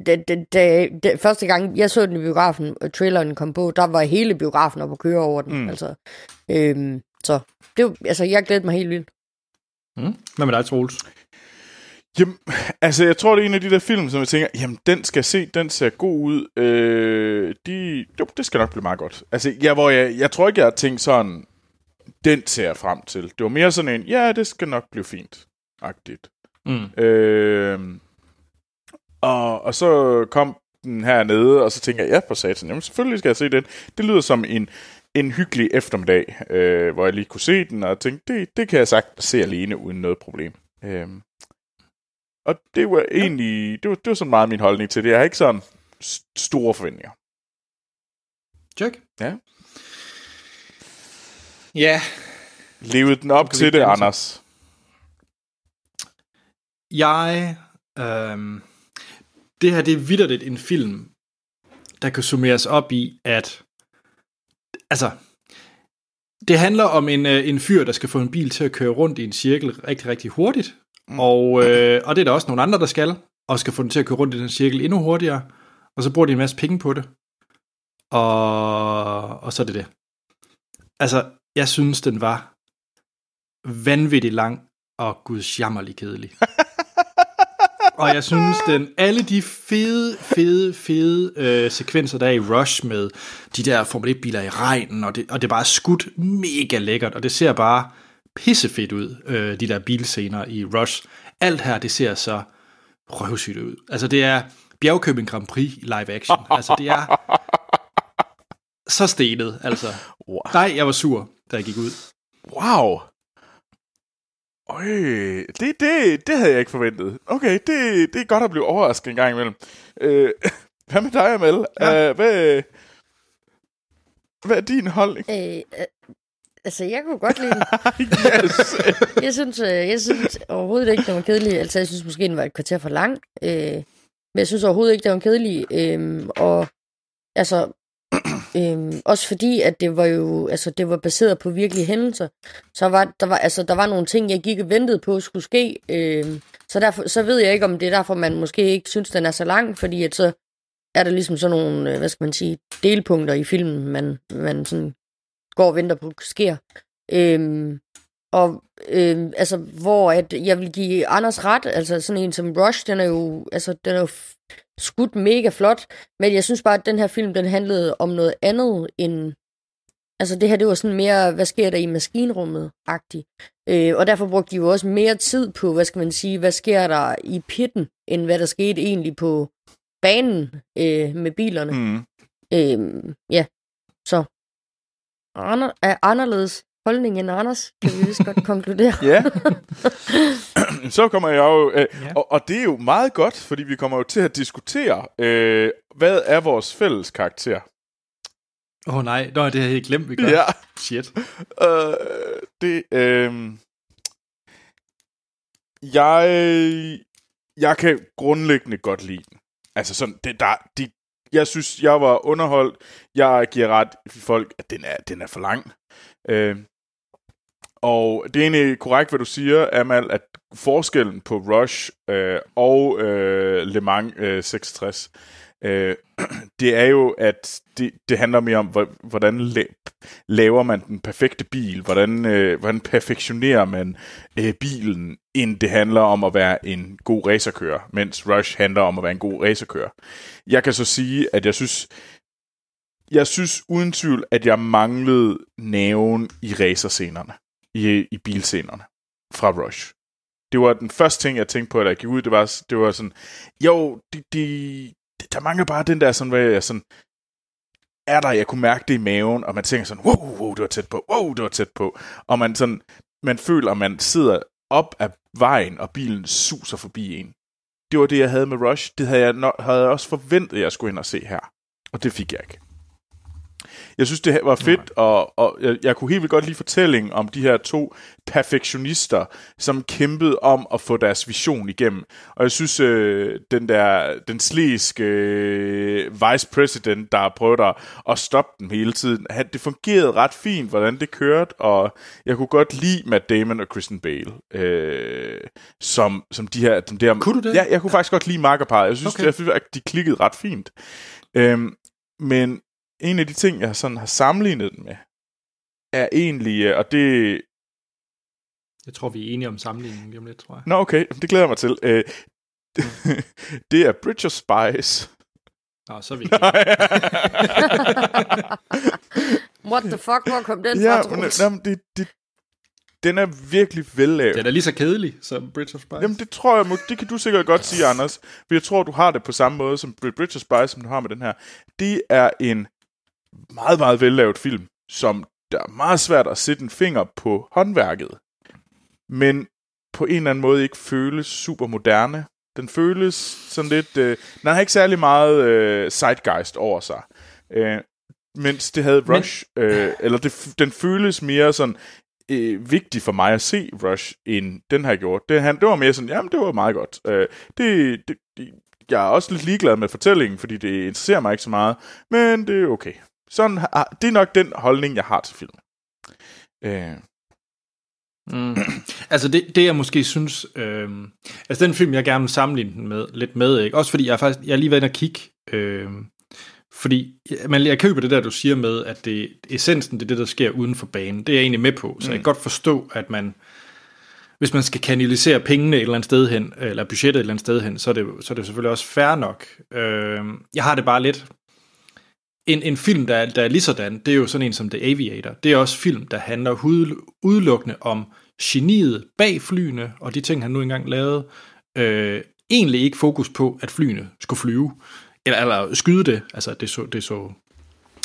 det, det, det, det, første gang jeg så den i biografen, og traileren kom på, der var hele biografen op at køre over den. Mm. Altså, øhm, så det, altså, jeg glæder mig helt vildt. Mm. Hvad med dig, Troels? Jamen, altså, jeg tror, det er en af de der film, som jeg tænker, jamen, den skal se, den ser god ud. Øh, de, jo, det skal nok blive meget godt. Altså, jeg, hvor jeg, jeg tror ikke, jeg har tænkt sådan, den ser jeg frem til. Det var mere sådan en, ja, det skal nok blive fint. Agtigt. Mm. Øh, og, og så kom den hernede, og så tænker jeg, ja, på satan, jamen selvfølgelig skal jeg se den. Det lyder som en, en hyggelig eftermiddag, øh, hvor jeg lige kunne se den, og tænkte, det, det kan jeg sagt se alene uden noget problem. Øh, og det var egentlig, det var, det var sådan meget min holdning til det. Jeg har ikke sådan store forventninger. Check. Ja. Ja. Levede den op til det, Anders? Jeg, øhm, det her det er vidderligt en film, der kan summeres op i, at altså, det handler om en, øh, en fyr, der skal få en bil til at køre rundt i en cirkel rigtig, rigtig hurtigt, Mm. Og, øh, og det er der også nogle andre, der skal, og skal få den til at køre rundt i den cirkel endnu hurtigere, og så bruger de en masse penge på det. Og, og så er det det. Altså, jeg synes, den var vanvittigt lang og gudsjammerlig kedelig. (laughs) og jeg synes, den alle de fede, fede, fede øh, sekvenser, der er i Rush med de der Formel 1-biler i regnen, og det, og det er bare skudt mega lækkert, og det ser bare pissefedt ud, øh, de der bilscener i Rush. Alt her, det ser så røvsygt ud. Altså, det er Bjergkøbing Grand Prix live action. Altså, det er så stenet, altså. Wow. Nej, jeg var sur, da jeg gik ud. Wow. Øj, det, det, det havde jeg ikke forventet. Okay, det, det er godt at blive overrasket en gang imellem. Øh, (laughs) hvad med dig, Amel? Ja. Uh, hvad, hvad er din holdning? Øh, øh, altså, jeg kunne godt lide den. (laughs) yes. (laughs) jeg, synes, øh, jeg synes overhovedet ikke, den var kedelig. Altså, jeg synes måske, den var et kvarter for lang. Øh, men jeg synes overhovedet ikke, den var kedelig. Øh, og altså, øh, også fordi, at det var jo, altså, det var baseret på virkelige hændelser. Så var der var, altså, der var nogle ting, jeg gik og ventede på, skulle ske. Øhm, så, derfor, så ved jeg ikke, om det er derfor, man måske ikke synes, den er så lang, fordi at så er der ligesom sådan nogle, øh, hvad skal man sige, delpunkter i filmen, man, man sådan går og venter på, sker. Øhm, og øhm, altså, hvor at jeg vil give Anders ret, altså sådan en som Rush, den er jo, altså, den er jo skudt mega flot, men jeg synes bare, at den her film, den handlede om noget andet end, altså det her, det var sådan mere, hvad sker der i maskinrummet-agtigt. Øh, og derfor brugte de jo også mere tid på, hvad skal man sige, hvad sker der i pitten, end hvad der skete egentlig på banen øh, med bilerne. Mm. Øh, ja, så ander, er anderledes holdning end Anders, kan vi vist godt konkludere. Ja. (laughs) Så kommer jeg jo... Øh, Ja. og, og det er jo meget godt, fordi vi kommer jo til at diskutere, øh, hvad er vores fælles karakter? Åh oh, nej, Nå, det har jeg helt glemt, vi gør. Ja. Shit. Øh, det... Øh, jeg... Jeg kan grundlæggende godt lide den. Altså sådan, det, der, de, jeg synes, jeg var underholdt. Jeg giver ret folk, at den er, den er for lang. Øh, og det er egentlig korrekt, hvad du siger, Amal, at forskellen på Rush øh, og øh, Le Mans øh, 66, øh, (clears throat) det er jo, at det, det handler mere om, hvordan laver man den perfekte bil, hvordan, øh, hvordan perfektionerer man øh, bilen, end det handler om at være en god racerkører, mens Rush handler om at være en god racerkører. Jeg kan så sige, at jeg synes, jeg synes uden tvivl, at jeg manglede naven i racerscenerne, i, i bilscenerne fra Rush. Det var den første ting, jeg tænkte på, da jeg gik ud. Det var, det var sådan, jo, de, de, der mangler bare den der sådan, hvad jeg sådan, er der, jeg kunne mærke det i maven, og man tænker sådan, wow, wow, det var tæt på, wow, det var tæt på. Og man sådan, man føler, at man sidder op af vejen, og bilen suser forbi en. Det var det, jeg havde med Rush. Det havde jeg, havde jeg også forventet, at jeg skulle ind og se her. Og det fik jeg ikke. Jeg synes, det var fedt, og, og jeg, jeg kunne helt vildt godt lide fortællingen om de her to perfektionister, som kæmpede om at få deres vision igennem. Og jeg synes, øh, den der, den sliske øh, vice president, der prøvet at, at stoppe dem hele tiden, han, det fungerede ret fint, hvordan det kørte, og jeg kunne godt lide Matt Damon og Kristen Bale, øh, som, som de her... Som det her Kunne du det? Ja, jeg kunne faktisk godt lide makkerparet. Jeg synes, okay. jeg synes, at de klikkede ret fint. Øhm, men en af de ting, jeg sådan har sammenlignet den med, er egentlig, øh, og det... Jeg tror, vi er enige om sammenligningen lige om lidt, tror jeg. Nå, okay, det glæder jeg mig til. Øh, (laughs) det er Bridge of Spies. Nå, så er vi (laughs) (laughs) What the fuck, hvor kom den ja, fra, men, Troels? jamen, det, det, den er virkelig vellavet. Den er lige så kedelig som Bridge of Spice. Jamen, det tror jeg, det kan du sikkert godt sige, Anders. For jeg tror, du har det på samme måde som Bridge of Spies, som du har med den her. Det er en meget, meget vellavet film, som der er meget svært at sætte en finger på håndværket. Men på en eller anden måde ikke føles super moderne. Den føles sådan lidt... Øh, den har ikke særlig meget øh, zeitgeist over sig. Øh, mens det havde Rush, Men... øh, eller det, den føles mere sådan øh, vigtig for mig at se Rush, end den har gjort. Det, han, det var mere sådan, jamen det var meget godt. Øh, det, det, det, jeg er også lidt ligeglad med fortællingen, fordi det interesserer mig ikke så meget, men det er okay. Sådan, det er nok den holdning, jeg har til filmen. Øh, Mm. altså det, det jeg måske synes, øh, altså den film jeg gerne vil sammenligne den med, lidt med, ikke? også fordi jeg faktisk, jeg er lige været inde og kigge, øh, fordi man, jeg køber det der, du siger med, at det, essensen det er det, der sker uden for banen. Det er jeg egentlig med på, så mm. jeg kan godt forstå, at man, hvis man skal kanalisere pengene et eller andet sted hen, eller budgettet et eller andet sted hen, så er det, så er det selvfølgelig også fair nok. Øh, jeg har det bare lidt, en, en film, der, er- der er lige sådan, det er jo sådan en som The Aviator. Det er også film, der handler hud- udelukkende om geniet bag flyene, og de ting, han nu engang lavede. Øh, egentlig ikke fokus på, at flyene skulle flyve, eller, eller skyde det. Altså, det så, det så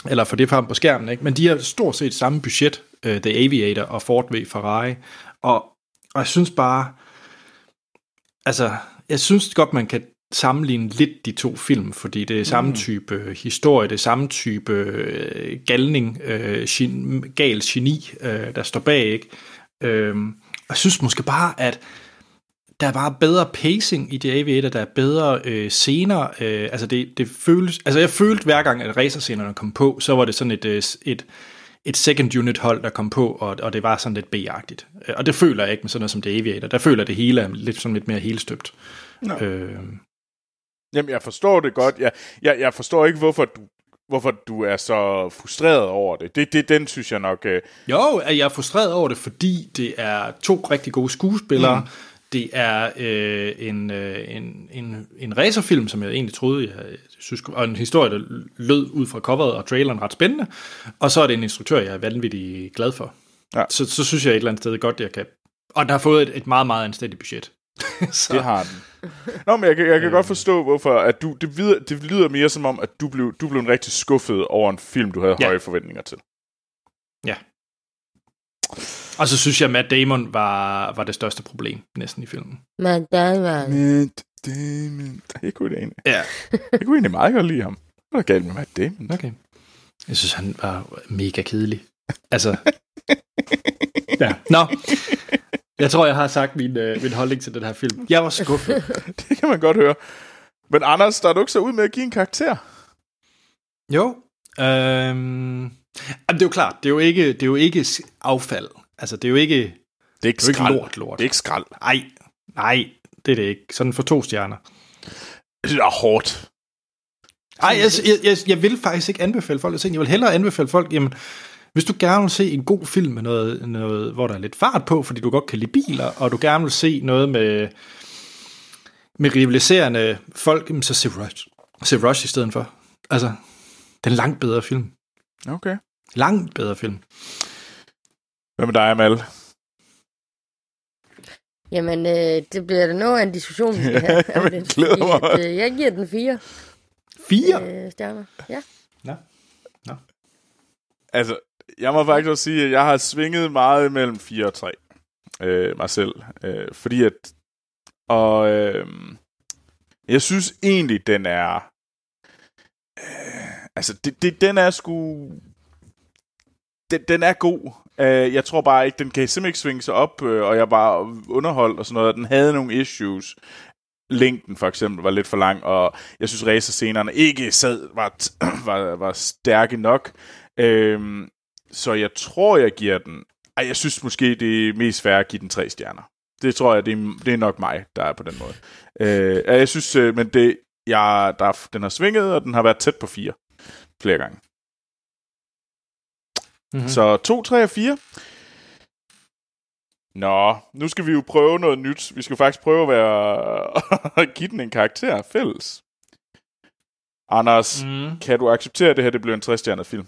eller for det frem på skærmen, ikke? men de har stort set samme budget, øh, The Aviator og Ford V Ferrari, og, og jeg synes bare, altså, jeg synes godt, man kan sammenligne lidt de to film, fordi det er samme mm. type øh, historie, det er samme type øh, galning, øh, gen, gal geni, øh, der står bag, ikke? Øh, jeg synes måske bare, at der er bare bedre pacing i The Aviator, der er bedre øh, scener, øh, altså det, det føles, altså jeg følte hver gang, at racerscenerne kom på, så var det sådan et, øh, et, et second unit hold, der kom på, og, og det var sådan lidt B-agtigt. Øh, og det føler jeg ikke med sådan noget som The Aviator. Der føler det hele er lidt, sådan lidt mere helstøbt. No. Øh, Jamen, jeg forstår det godt. Jeg, jeg, jeg forstår ikke, hvorfor du, hvorfor du er så frustreret over det. Det, det den synes jeg nok... Øh... Jo, jeg er frustreret over det, fordi det er to rigtig gode skuespillere. Mm. Det er øh, en, øh, en, en, en racerfilm, som jeg egentlig troede, jeg synes, og en historie, der lød ud fra coveret og traileren ret spændende. Og så er det en instruktør, jeg er vanvittig glad for. Ja. Så, så synes jeg et eller andet sted godt, jeg kan... Og den har fået et, et meget, meget anstændigt budget. (laughs) så. Det har den. Nå, men jeg, jeg kan godt forstå, hvorfor at du, det, videre, det lyder mere som om, at du blev, du blev en rigtig skuffet over en film, du havde ja. høje forventninger til. Ja. Og så synes jeg, at Matt Damon var, var det største problem næsten i filmen. Matt Damon. Matt Damon. Jeg kunne egentlig, ja. jeg kunne egentlig meget godt lide ham. Hvad er galt med Matt Damon? Okay. Jeg synes, han var mega kedelig. Altså... (laughs) ja. Nå. Jeg tror, jeg har sagt min, øh, min holdning til den her film. Jeg var skuffet. (laughs) det kan man godt høre. Men Anders, der er du ikke så ud med at give en karakter? Jo. Øhm, det er jo klart, det er jo ikke, det er jo ikke affald. Altså, det er jo ikke, det er ikke, det er ikke lort, lort. Det er ikke skrald. Nej, nej, det er det ikke. Sådan for to stjerner. Det er hårdt. Nej, jeg, jeg, jeg, jeg vil faktisk ikke anbefale folk at se Jeg vil hellere anbefale folk, jamen, hvis du gerne vil se en god film med noget, noget, hvor der er lidt fart på, fordi du godt kan lide biler, og du gerne vil se noget med, med rivaliserende folk, så se Rush. Se Rush i stedet for. Altså, den langt bedre film. Okay. Langt bedre film. Hvad med dig, Amal? Jamen, øh, det bliver da noget af en diskussion, vi skal (laughs) have. Jamen, det, glæder mig. At, øh, jeg giver den fire. Fire? Øh, stjerner, ja. Nå. Nå. Altså, jeg må faktisk også sige, at jeg har svinget meget mellem 4 og 3. Øh, mig selv. Øh, fordi at... Og... Øh, jeg synes egentlig, den er... Øh, altså, det, det, den er sgu... Den, den er god. Øh, jeg tror bare ikke, den kan simpelthen ikke svinge sig op, øh, og jeg var underholdt og sådan noget. Den havde nogle issues. Længden for eksempel var lidt for lang, og jeg synes racerscenerne ikke sad, var, (clears throat) var, var stærke nok. Øhm, så jeg tror, jeg giver den... Ej, jeg synes måske, det er mest fair at give den tre stjerner. Det tror jeg, det er, det er nok mig, der er på den måde. Øh, jeg synes, øh, men det, jeg, der, den har svinget, og den har været tæt på fire flere gange. Mm-hmm. Så 2, 3 og 4. Nå, nu skal vi jo prøve noget nyt. Vi skal faktisk prøve at være (laughs) give den en karakter fælles. Anders, mm. kan du acceptere, at det her det bliver en 3-stjernet film?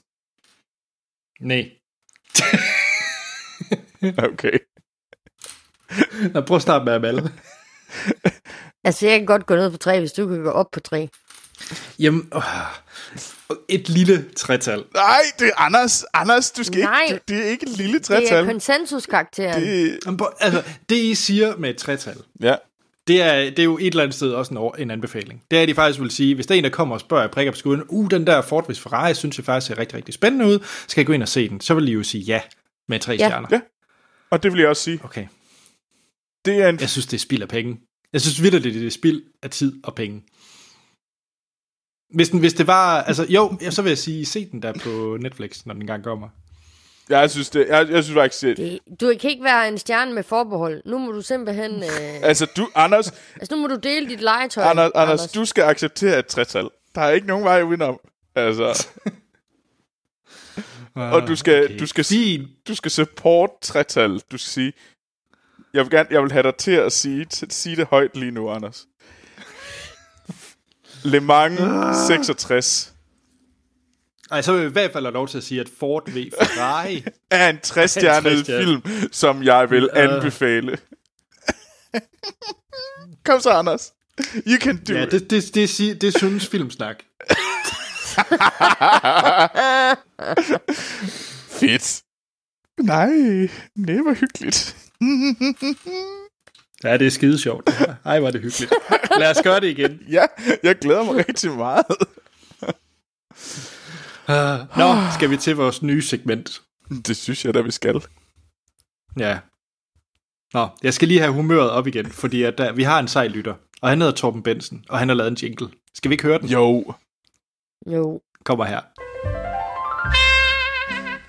Nej. (laughs) okay. Nå, prøv at starte med Amal. altså, jeg kan godt gå ned på 3, hvis du kan gå op på 3. Jamen, øh, et lille tretal. Nej, det er Anders. Anders, du skal Nej, ikke, det er ikke et lille tretal. Det er konsensuskarakteren. Det... Altså, det I siger med et tretal, ja. Det, er, det er jo et eller andet sted også en, en anbefaling. Det er, at de faktisk vil sige, hvis der er en, der kommer og spørger, jeg prikker på skuden, uh, den der Ford Vs Ferrari, synes jeg faktisk ser rigtig, rigtig spændende ud, skal jeg gå ind og se den? Så vil de jo sige ja med tre ja. stjerner. Ja, og det vil jeg også sige. Okay. Det er en... Jeg synes, det er spild af penge. Jeg synes vildt, det er spild af tid og penge. Hvis, den, hvis det var, altså jo, så vil jeg sige, se den der på Netflix, når den engang kommer. Jeg synes det. Jeg, jeg synes faktisk det. det. Du kan ikke være en stjerne med forbehold. Nu må du simpelthen... Øh... (laughs) altså du, Anders... altså nu må du dele dit legetøj. Anders, Anders, Anders. du skal acceptere et tretal. Der er ikke nogen vej udenom. Altså... Ah, (laughs) og du skal, okay. du skal, Fint. du skal support tretal. Du skal sige, jeg vil, gerne, jeg vil have dig til at sige, til, sige det højt lige nu, Anders. (laughs) Le Mans 66. Ej, så vil jeg i hvert fald have lov til at sige, at Ford V Ferrari (laughs) er en 60 film, som jeg vil anbefale. (laughs) Kom så, Anders. You can do ja, it. Det, det, det, det, det synes filmsnak. (laughs) Fedt. Nej, det var hyggeligt. Ja, det er skide sjovt. det her. Ej, var det hyggeligt. Lad os gøre det igen. ja, jeg glæder mig rigtig meget. Nå, skal vi til vores nye segment. Det synes jeg da, vi skal. Ja. Nå, jeg skal lige have humøret op igen, fordi at der, vi har en sej lytter, og han hedder Torben Bensen, og han har lavet en jingle. Skal vi ikke høre den? Jo. Jo. Kommer her.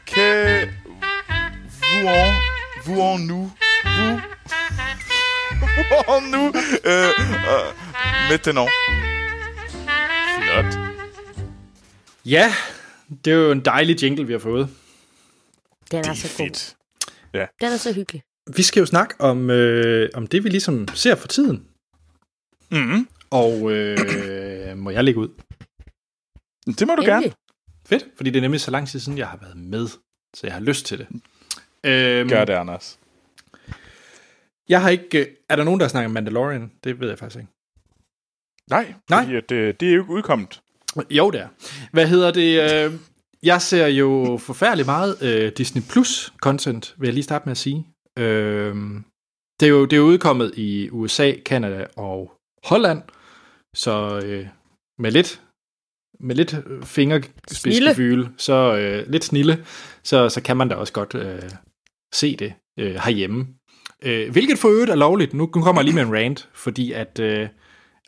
Que vous vous en nu vous vous en nu øh, øh, maintenant. Flot. Ja, det er jo en dejlig jingle, vi har fået. Den er, Det er så god. fedt. Den er så hyggelig. Vi skal jo snakke om, øh, om det, vi ligesom ser for tiden. Mm, Og øh, må jeg lægge ud? det må du gerne. Endelig. Fedt, fordi det er nemlig så lang tid siden, jeg har været med, så jeg har lyst til det. Øhm, Gør det, Anders. Jeg har ikke... øh, Er der nogen, der snakker Mandalorian? Det ved jeg faktisk ikke. Nej, Nej. fordi at det, det er jo ikke udkommet. Jo, det er. Hvad hedder det? Øh, jeg ser jo forfærdelig meget øh, Disney Plus content, vil jeg lige starte med at sige. Øh, det, er jo, det er jo udkommet i USA, Kanada og Holland, så øh, med lidt med lidt fingerspidsgefyl, så øh, lidt snille, så, så kan man da også godt øh, se det øh, herhjemme. Øh, hvilket for øvrigt er lovligt. Nu nu kommer jeg lige med en rant, fordi at... Øh,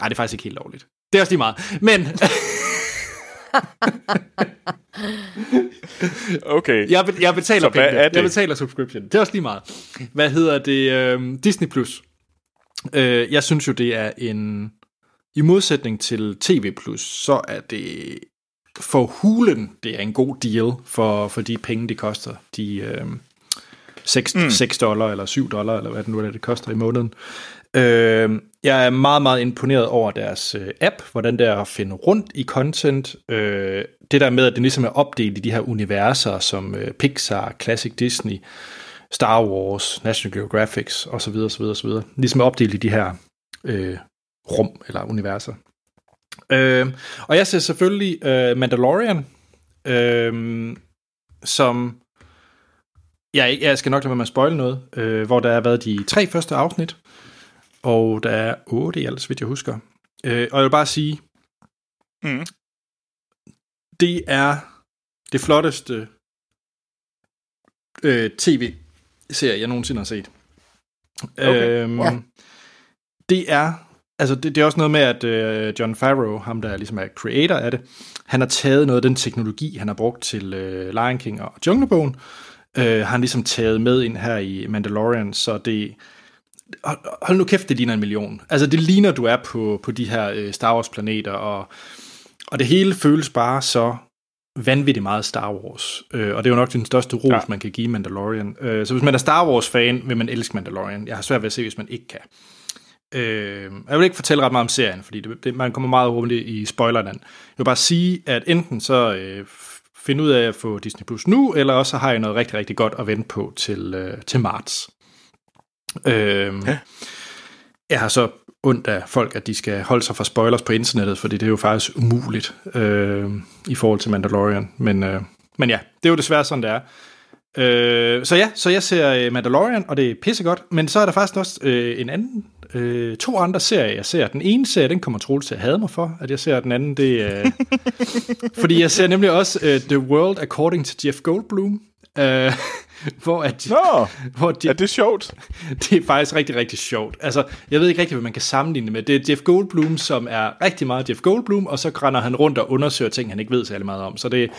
ej, det er faktisk ikke helt lovligt. Det er også lige meget. Men (laughs) (laughs) Okay. jeg, be- jeg betaler penge. er det? Jeg betaler subscription. Det er også lige meget. Hvad hedder det? Øh, Disney+. Plus. Øh, jeg synes jo, det er en... I modsætning til TV+, så er det for hulen, det er en god deal for, for de penge, det koster. De øh, 6, mm. 6 dollar eller 7 dollar, eller hvad det nu er, det koster i måneden. Øh, jeg er meget, meget imponeret over deres øh, app, hvordan det er at finde rundt i content. Øh, det der med, at det ligesom er opdelt i de her universer, som øh, Pixar, Classic Disney, Star Wars, National Geographic osv. osv., osv. Ligesom er opdelt i de her øh, rum eller universer. Øh, og jeg ser selvfølgelig øh, Mandalorian, øh, som jeg, jeg skal nok lade være med at spoile noget, øh, hvor der har været de tre første afsnit, og der er otte i alt, så vidt jeg husker. Øh, og jeg vil bare sige, Mm. det er det flotteste øh, tv-serie, jeg nogensinde har set. Okay. Øhm, Ja. Det er, altså det, det er også noget med, at øh, John Favreau, ham der ligesom er creator af det, han har taget noget af den teknologi, han har brugt til øh, Lion King og Junglebogen, øh, har han ligesom taget med ind her i Mandalorian, så det, hold, nu kæft, det ligner en million. Altså det ligner, du er på, på de her øh, Star Wars planeter, og, og det hele føles bare så vanvittigt meget Star Wars. Øh, og det er jo nok den største ros, ja. Ja. man kan give Mandalorian. Øh, så hvis man er Star Wars-fan, vil man elske Mandalorian. Jeg har svært ved at se, hvis man ikke kan. Øh, jeg vil ikke fortælle ret meget om serien, fordi det, det, man kommer meget hurtigt i spoilerland. Jeg vil bare sige, at enten så øh, find ud af at få Disney Plus nu, eller også så har jeg noget rigtig, rigtig godt at vente på til, øh, til marts. Øh, Ja. Jeg har så ondt af folk, at de skal holde sig fra spoilers på internettet, fordi det er jo faktisk umuligt øh, i forhold til Mandalorian. Men, øh, men ja, det er jo desværre sådan, det er. Øh, så ja, så jeg ser øh, Mandalorian, og det er pissegodt, men så er der faktisk også øh, en anden, øh, to andre serier, jeg ser. Den ene serie, den kommer Troels til at hade mig for, at jeg ser den anden, det er... Øh, (laughs) fordi jeg ser nemlig også øh, The World According to Jeff Goldblum, øh, (laughs) hvor at... Nå, (laughs) Hvor er Jeff, det sjovt? (laughs) det er faktisk rigtig, rigtig sjovt. Altså, jeg ved ikke rigtig, hvad man kan sammenligne med. Det er Jeff Goldblum, som er rigtig meget Jeff Goldblum, og så render han rundt og undersøger ting, han ikke ved særlig meget om. Så det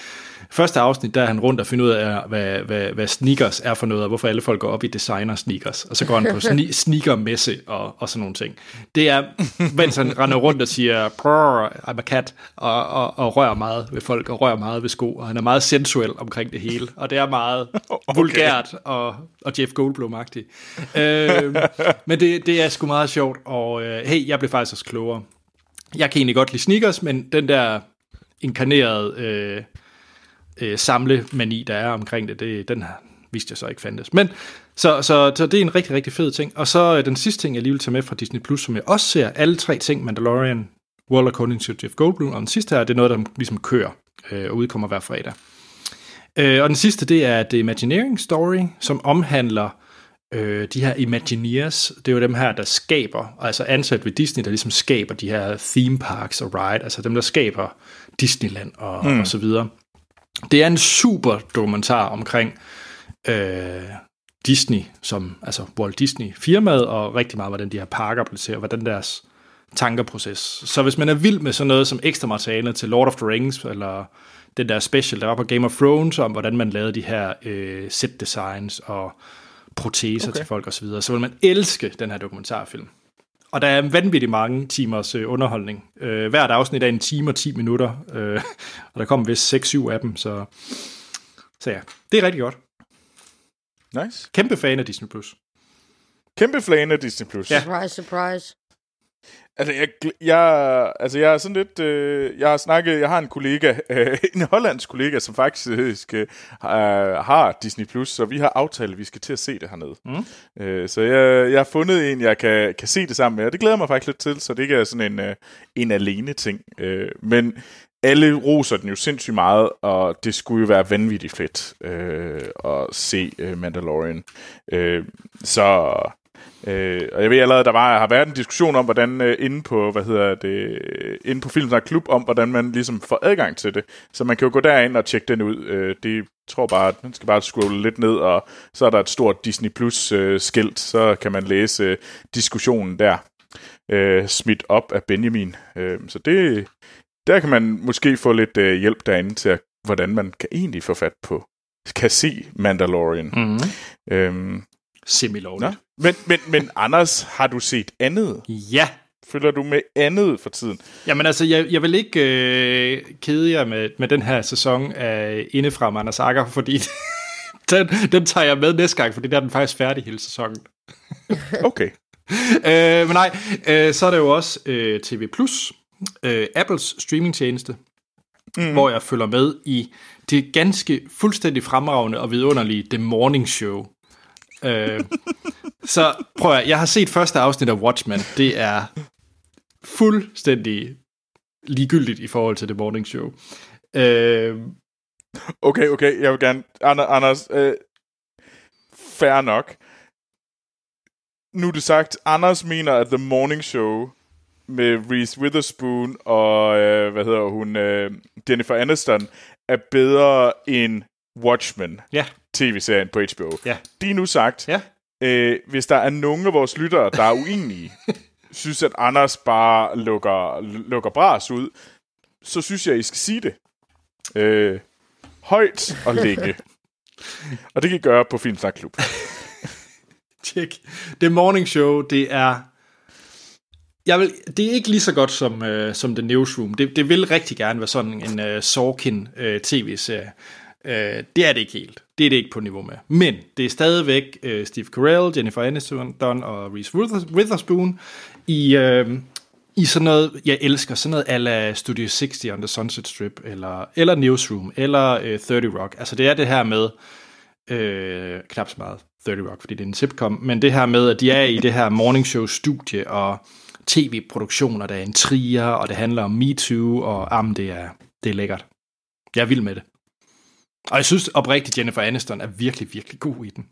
første afsnit, der er han rundt og finder ud af, hvad, hvad, hvad sneakers er for noget, og hvorfor alle folk går op i designer sneakers. Og så går han på (laughs) sne- sneakermesse og, og sådan nogle ting. Det er, mens han render rundt og siger, "Brr, I'm a cat, og, og, og rører meget ved folk, og rører meget ved sko, og han er meget sensuel omkring det hele. Og det er meget (laughs) okay. vulgært og, og Jeff Goldblum-agtigt. øh, men det, det er sgu meget sjovt, og øh, hey, jeg blev faktisk også klogere. Jeg kan egentlig godt lide sneakers, men den der inkarnerede øh, øh, samlemani, der er omkring det, det den har vidste jeg så ikke fandtes. Men så, så, så det er en rigtig, rigtig fed ting. Og så øh, den sidste ting, jeg lige vil tage med fra Disney+, Plus, som jeg også ser, alle tre ting, Mandalorian, World According to Jeff Goldblum, og den sidste her, det er noget, der ligesom kører øh, og udkommer hver fredag. Øh, og den sidste, det er The Imagineering Story, som omhandler øh, de her Imagineers. Det er jo dem her, der skaber, altså ansat ved Disney, der ligesom skaber de her theme parks og ride, altså dem, der skaber Disneyland og, mm. og så videre. Det er en super dokumentar omkring øh, Disney, som altså Walt Disney firmaet, og rigtig meget, hvordan de her parker placerer, hvordan deres tankeproces. Så hvis man er vild med sådan noget som ekstra materiale til Lord of the Rings, eller den der special, der var på Game of Thrones, om hvordan man lavede de her øh, set designs og proteser okay. til folk osv., så, videre, så vil man elske den her dokumentarfilm. Og der er vanvittigt mange timers øh, underholdning. Øh, hvert afsnit er en time og 10 minutter, øh, (laughs) og der kommer vist 6-7 af dem, så, så ja, det er rigtig godt. Nice. Kæmpe fan af Disney+. Plus. Kæmpe fan af Disney+. Plus. Ja. Surprise, surprise. Altså, jeg, jeg, altså, jeg er sådan lidt... Øh, jeg har snakket... Jeg har en kollega, (laughs) øh, en hollandsk kollega, som faktisk øh, har Disney+, Plus, så vi har aftalt, at vi skal til at se det hernede. Mm. Øh, så jeg, jeg har fundet en, jeg kan, kan se det sammen med, og det glæder mig faktisk lidt til, så det ikke er sådan en, øh, en alene ting. Øh, men alle roser den jo sindssygt meget, og det skulle jo være vanvittigt fedt øh, at se øh, Mandalorian. Øh, så Øh, og jeg ved allerede, der var, har været en diskussion om, hvordan øh, inde på, hvad hedder det, inde på Filmsnak Klub, om hvordan man ligesom får adgang til det. Så man kan jo gå derind og tjekke den ud. Øh, det tror bare, at man skal bare scrolle lidt ned, og så er der et stort Disney Plus øh, skilt, så kan man læse øh, diskussionen der. Øh, smidt op af Benjamin. Øh, så det, der kan man måske få lidt øh, hjælp derinde til, at, hvordan man kan egentlig få fat på, kan se Mandalorian. Mm-hmm. Øhm, Semi-lovligt. Men, men, men Anders, har du set andet? Ja. Følger du med andet for tiden? Jamen altså, jeg, jeg vil ikke øh, kede jer med, med den her sæson af Indefra med Anders Akker, fordi (laughs) den, den tager jeg med næste gang, fordi der er den faktisk færdig hele sæsonen. (laughs) okay. øh, men nej, øh, så er der jo også øh, TV+, øh, Apples streamingtjeneste, mm. hvor jeg følger med i det ganske fuldstændig fremragende og vidunderlige The Morning Show, øh, (laughs) så prøv at, jeg har set første afsnit af Watchmen. Det er fuldstændig ligegyldigt i forhold til The Morning Show. Øh, okay, okay, jeg vil gerne... Anders, øh, fair nok. Nu er det sagt, Anders mener, at The Morning Show med Reese Witherspoon og, øh, hvad hedder hun, øh, Jennifer Aniston, er bedre end Watchmen. Ja tv-serien på HBO. Ja. Det er nu sagt. Ja. Øh, hvis der er nogen af vores lyttere, der er uenige, (laughs) synes, at Anders bare lukker, lukker bras ud, så synes jeg, I skal sige det. Øh, højt og længe. og det kan I gøre på Filmsnak Klub. (laughs) Tjek. Det Morning Show, det er... Jeg vil, det er ikke lige så godt som, uh, som The Newsroom. Det, det vil rigtig gerne være sådan en uh, Sorkin uh, Øh, det er det ikke helt. Det er det ikke på niveau med. Men det er stadigvæk øh, Steve Carell, Jennifer Aniston og Reese Witherspoon i, øh, i sådan noget, jeg elsker, sådan noget ala Studio 60 on the Sunset Strip, eller, eller Newsroom, eller øh, 30 Rock. Altså det er det her med, øh, knap så meget 30 Rock, fordi det er en sitcom, men det her med, at de er i det her morning show studie, og tv-produktioner, der er en trier, og det handler om Me Too, og am, det er, det er lækkert. Jeg er vild med det. Og jeg synes oprigtigt, Jennifer Aniston er virkelig, virkelig god i den.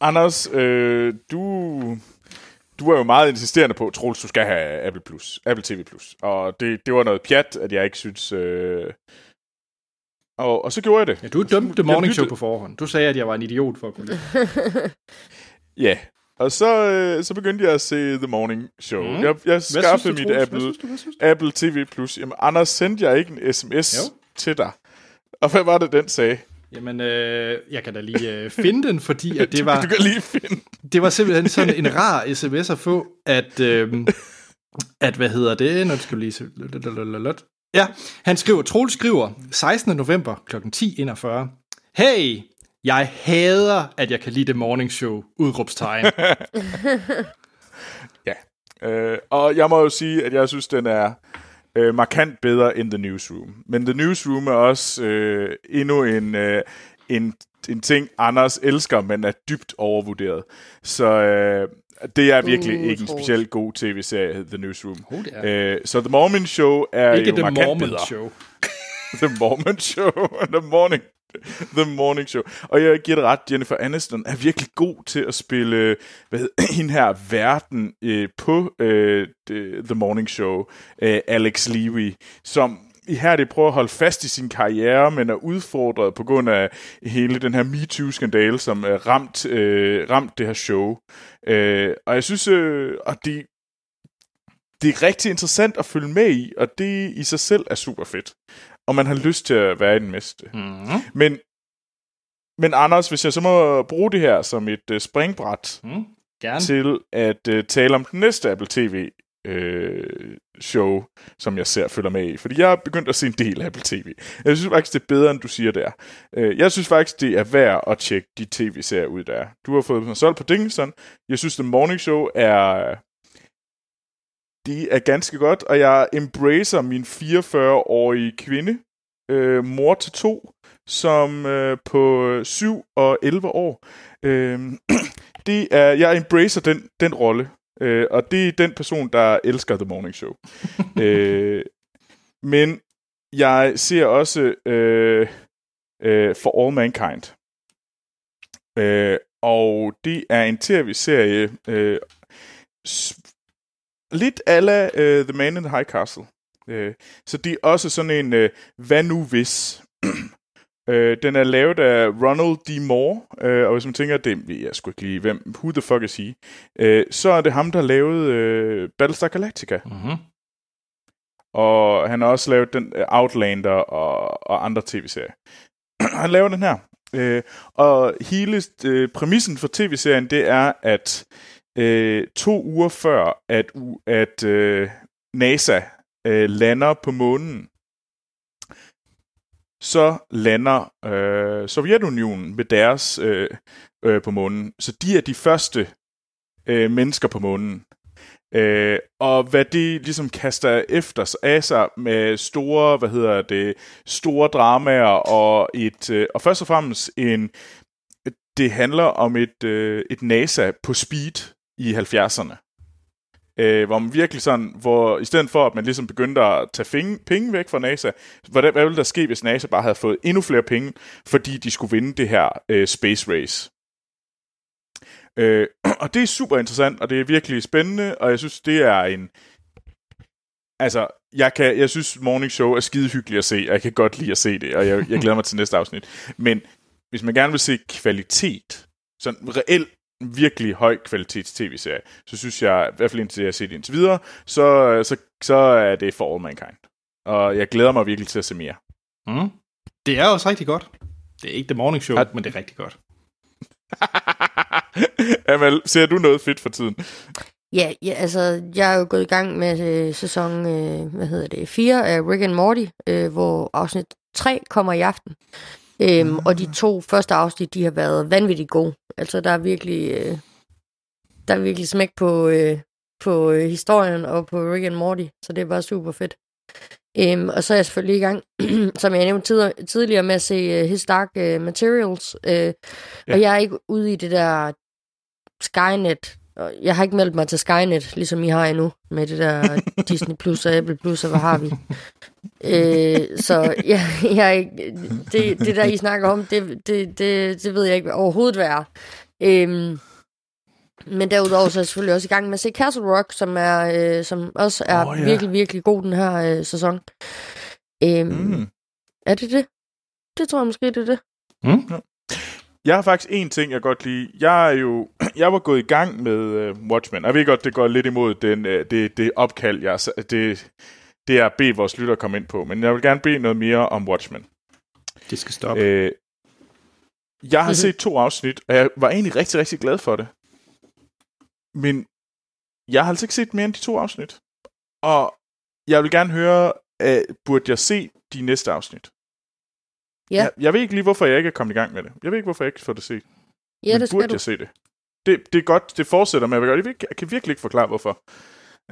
Anders, øh, du, du er jo meget insisterende på, Troels, du skal have Apple, Plus, Apple TV+. Plus. Og det, det var noget pjat, at jeg ikke synes... Øh... Og, og så gjorde jeg det. Ja, du dømte Morning Show på forhånd. Du sagde, at jeg var en idiot for at kunne (laughs) Ja, og så, øh, så begyndte jeg at se The Morning Show. Mm. Jeg, jeg skaffede mit Apple, Apple TV+. Plus. Jamen, Anders, sendte jeg ikke en sms jo til dig. Og hvad var det, den sagde? Jamen, øh, jeg kan da lige øh, finde den, fordi at det (laughs) var... du, kan lige finde Det var simpelthen sådan en rar sms at få, at, øh, at hvad hedder det? Nu skal lige se... Ja, han skriver, Troels skriver, 16. november kl. 10.41. Hey, jeg hader, at jeg kan lide det morning show, udråbstegn. (laughs) ja, øh, og jeg må jo sige, at jeg synes, den er øh, markant bedre end The Newsroom. Men The Newsroom er også øh, endnu en, øh, en, en ting, Anders elsker, men er dybt overvurderet. Så øh, det er virkelig Uh, ikke en specielt god tv-serie, The Newsroom. Oh, det er. Øh, så The Mormon Show er Ikke jo The markant Mormon bedre. Show. (laughs) The Mormon Show. The Morning. (laughs) The Morning Show. Og jeg giver det ret, Jennifer Aniston er virkelig god til at spille hvad hedder, (clears throat) hende her verden øh, på øh, The Morning Show, øh, Alex Levy, som i her det prøver at holde fast i sin karriere, men er udfordret på grund af hele den her MeToo-skandale, som er ramt, øh, ramt det her show. Øh, og jeg synes, øh, og det, det er rigtig interessant at følge med i, og det i sig selv er super fedt. Og man har lyst til at være i den meste. Mm. Men, men Anders, hvis jeg så må bruge det her som et uh, springbræt Mm. Gerne. til at uh, tale om den næste Apple TV øh, show, som jeg ser følger med i. Fordi jeg er begyndt at se en del af Apple TV. Jeg synes faktisk, det er bedre, end du siger der. Øh, jeg synes faktisk, det er værd at tjekke de tv-serier ud, der er. Du har fået mig solgt på Dickinson. Jeg synes, The Morning Show er... De er ganske godt, og jeg embracer min 44-årige kvinde, øh, mor til to, som øh, på 7 og 11 år. Øh, (clears throat) det er, jeg embracer den, den rolle, øh, og det er den person, der elsker The Morning Show. (laughs) øh, men jeg ser også øh, øh, For All Mankind. Øh, og det er en tv-serie, øh, lidt ala øh, The Man in the High Castle. Øh, så det er også sådan en, øh, hvad nu hvis? (clears throat) øh, den er lavet af Ronald D. Moore, øh, og hvis man tænker, det ved jeg sgu ikke lige, hvem, who the fuck is he? Øh, så er det ham, der lavede øh, Battlestar Galactica. Mm-hmm. Og han har også lavet den uh, Outlander og, og andre tv-serier. (clears throat) han laver den her. Øh, og hele øh, præmissen for tv-serien, det er, at øh, to uger før, at, at øh, NASA øh, lander på månen, så lander øh, Sovjetunionen med deres øh, øh, på månen. Så de er de første øh, mennesker på månen. Øh, og hvad det ligesom kaster efter sig af sig med store, hvad hedder det, store dramaer og et, øh, og først og fremmest en, det handler om et, øh, et NASA på speed i 70'erne. Øh, hvor man virkelig sådan, hvor i stedet for at man ligesom begyndte at tage penge, penge væk fra NASA, hvad, hvad ville der ske, hvis NASA bare havde fået endnu flere penge, fordi de skulle vinde det her øh, space race? Øh, (clears throat) og det er super interessant, og det er virkelig spændende, og jeg synes, det er en... Altså, jeg, kan, jeg synes, Morning Show er skide hyggeligt at se, og jeg kan godt lide at se det, og jeg, jeg glæder mig til næste afsnit. Men hvis man gerne vil se kvalitet, sådan reelt virkelig høj kvalitets tv-serie, så synes jeg, i hvert fald indtil jeg har set det indtil videre, så, så, så er det For All Mankind. Og jeg glæder mig virkelig til at se mere. Mm. Det er også rigtig godt. Det er ikke The Morning Show, Har- men det er rigtig godt. (laughs) Amal, ser du noget fedt for tiden? Ja, ja, altså, jeg er jo gået i gang med øh, sæson, øh, hvad hedder det, 4 af Rick and Morty, øh, hvor afsnit 3 kommer i aften. Øhm, Og de to første afsnit, de har været vanvittigt gode. Altså, der er virkelig, øh, der er virkelig smæk på, øh, på øh, historien og på Rick and Morty, så det er bare super fedt. Øhm, og så er jeg selvfølgelig i gang, (clears throat) som jeg nævnte tid- tidligere, med at se uh, His Dark uh, Materials. Uh, ja. Og jeg er ikke ude i det der Skynet. Jeg har ikke meldt mig til Skynet, ligesom I har endnu, med det der (laughs) Disney Plus og Apple Plus, og hvad har vi? øh, så (laughs) jeg, jeg det, det der, I snakker om, det, det, det, det ved jeg ikke overhovedet, hvad er. Øhm, men derudover så er jeg selvfølgelig også i gang med at se Castle Rock, som, er, øh, som også er oh, ja. ja. virkelig, virkelig god den her øh, sæson. Mm. mm. Er det det? Det tror jeg måske, det er det. Mm? Jeg har faktisk en ting, jeg godt lide. Jeg er jo, jeg var gået i gang med uh, Watchmen. Jeg ved godt, det går lidt imod den, uh, det, det opkald, jeg, det, det er at bede vores lytter komme ind på. Men jeg vil gerne bede noget mere om Watchmen. Det skal stoppe. Øh, jeg har set to afsnit, og jeg var egentlig rigtig, rigtig glad for det. Men jeg har altså ikke set mere end de to afsnit. Og jeg vil gerne høre, uh, burde jeg se de næste afsnit? Ja. Jeg, jeg ved ikke lige, hvorfor jeg ikke er kommet i gang med det. Jeg ved ikke, hvorfor jeg ikke får det set. Ja, Men det burde skal du. jeg se det? det? Det er godt, det fortsætter med at godt. Jeg, kan virkelig ikke forklare, hvorfor.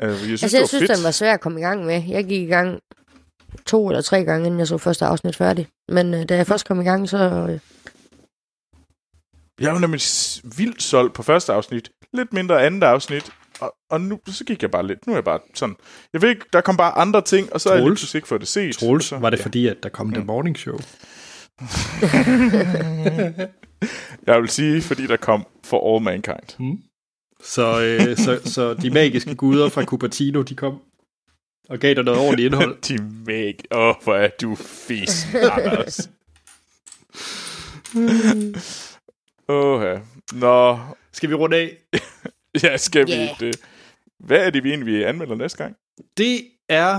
Uh, jeg synes, Altså, det jeg var synes, fedt. den var svær at komme i gang med. Jeg gik i gang to eller tre gange, inden jeg så første afsnit færdig. Men øh, da jeg først kom i gang, så... Øh, Jeg var nemlig vildt solgt på første afsnit, lidt mindre andet afsnit, og, og nu så gik jeg bare lidt. Nu er jeg bare sådan... Jeg ved ikke, der kom bare andre ting, og så er jeg Troels. ikke fået det set. Troels, Så- var det ja. fordi, at der kom The Morning Show? Jeg vil sige, fordi der kom For All Mankind. Så, øh, så, så de magiske guder fra Cupertino, de kom og gav dig noget ordentligt indhold. (laughs) De meg... Åh, oh, hvor er du fis, Anders. (laughs) Åh. Nå, Skal vi runde af? (laughs) ja, skal vi Ja. det? Hvad er det, vi egentlig anmelder næste gang? Det er...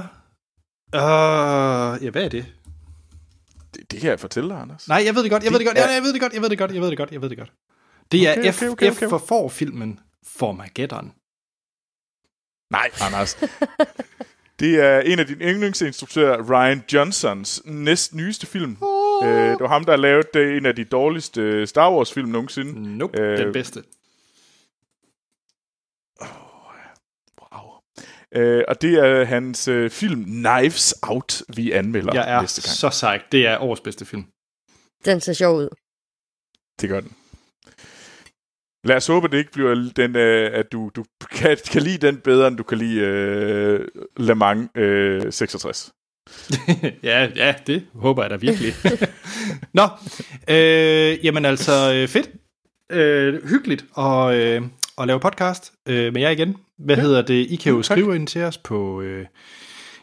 Uh, ja, hvad er det? Det, det kan jeg fortælle dig, Anders. Nej, jeg ved det godt, jeg ved det godt, jeg ved det godt, jeg ved det godt, jeg ved det godt, jeg ved det godt. Det er Okay, F, okay, okay, F okay. for for-filmen Formageddon. Nej, Anders. det er en af dine yndlingsinstruktører, Ryan Johnsons næst nyeste film. Oh. Øh, det var ham, der har lavet øh, en af de dårligste Star Wars-film nogensinde. Nope, Øh, den bedste. Øh, og det er hans øh, film Knives Out, vi anmelder Jeg er næste gang. så sejt. Det er årets bedste film. Den ser sjov ud. Det gør den. Lad os håbe, at det ikke bliver den, øh, at du, du kan, kan lide den bedre, end du kan lide øh, Le Mans øh, 66. (laughs) ja, ja, det håber jeg da virkelig. (laughs) Nå, øh, jamen altså øh, fedt. Øh, hyggeligt at, øh, at lave podcast øh, med jer igen. Hvad ja. hedder det? I kan jo Jo, tak. skrive ind til os på øh,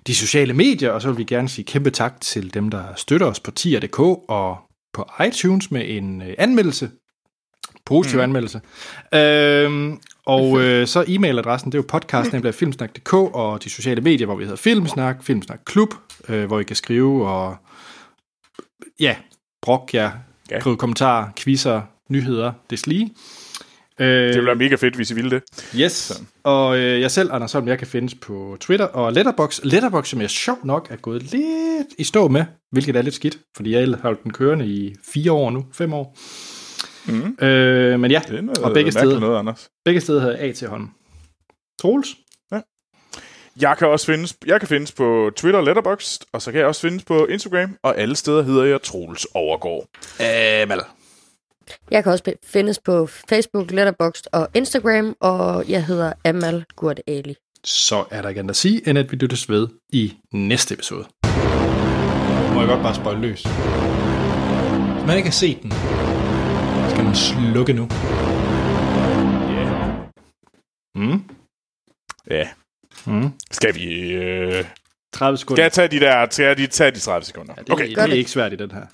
de sociale medier, og så vil vi gerne sige kæmpe tak til dem, der støtter os på tier.dk og på iTunes med en øh, anmeldelse. Positiv mm. anmeldelse. Øhm, og øh, så e-mailadressen, det er jo podcast.filmsnak.dk og de sociale medier, hvor vi hedder Filmsnak, Filmsnak Klub, øh, hvor I kan skrive og ja, brok jer, Ja. ja. skrive kommentarer, quizzer, nyheder, det lige. Øh, Det ville være mega fedt, hvis I ville det. Yes, og øh, jeg selv, Anders Holm, jeg kan findes på Twitter og Letterbox. Letterbox, som jeg sjovt nok er gået lidt i stå med, hvilket er lidt skidt, fordi jeg har holdt den kørende i fire år nu, fem år. Mm. Øh, men ja, Det er noget, og begge steder, noget, Anders. begge steder havde jeg A til hånden. Troels? Jeg kan også findes, jeg kan findes på Twitter og Letterboxd, og så kan jeg også findes på Instagram, og alle steder hedder jeg Troels Overgaard. Amal. Jeg kan også findes på Facebook, Letterboxd og Instagram, og jeg hedder Amal Gurt Ali. Så er der ikke andet at sige, end at vi lyttes ved i næste episode. Må jeg godt bare spøjle løs? Hvis man ikke har set den, skal man slukke nu. Ja. Mm? Ja. Mm. Skal vi... Øh... 30 sekunder. Skal jeg tage de der... Skal jeg lige tage de 30 sekunder? Ja, det, Okay. Gør det er det. ikke svært i den her.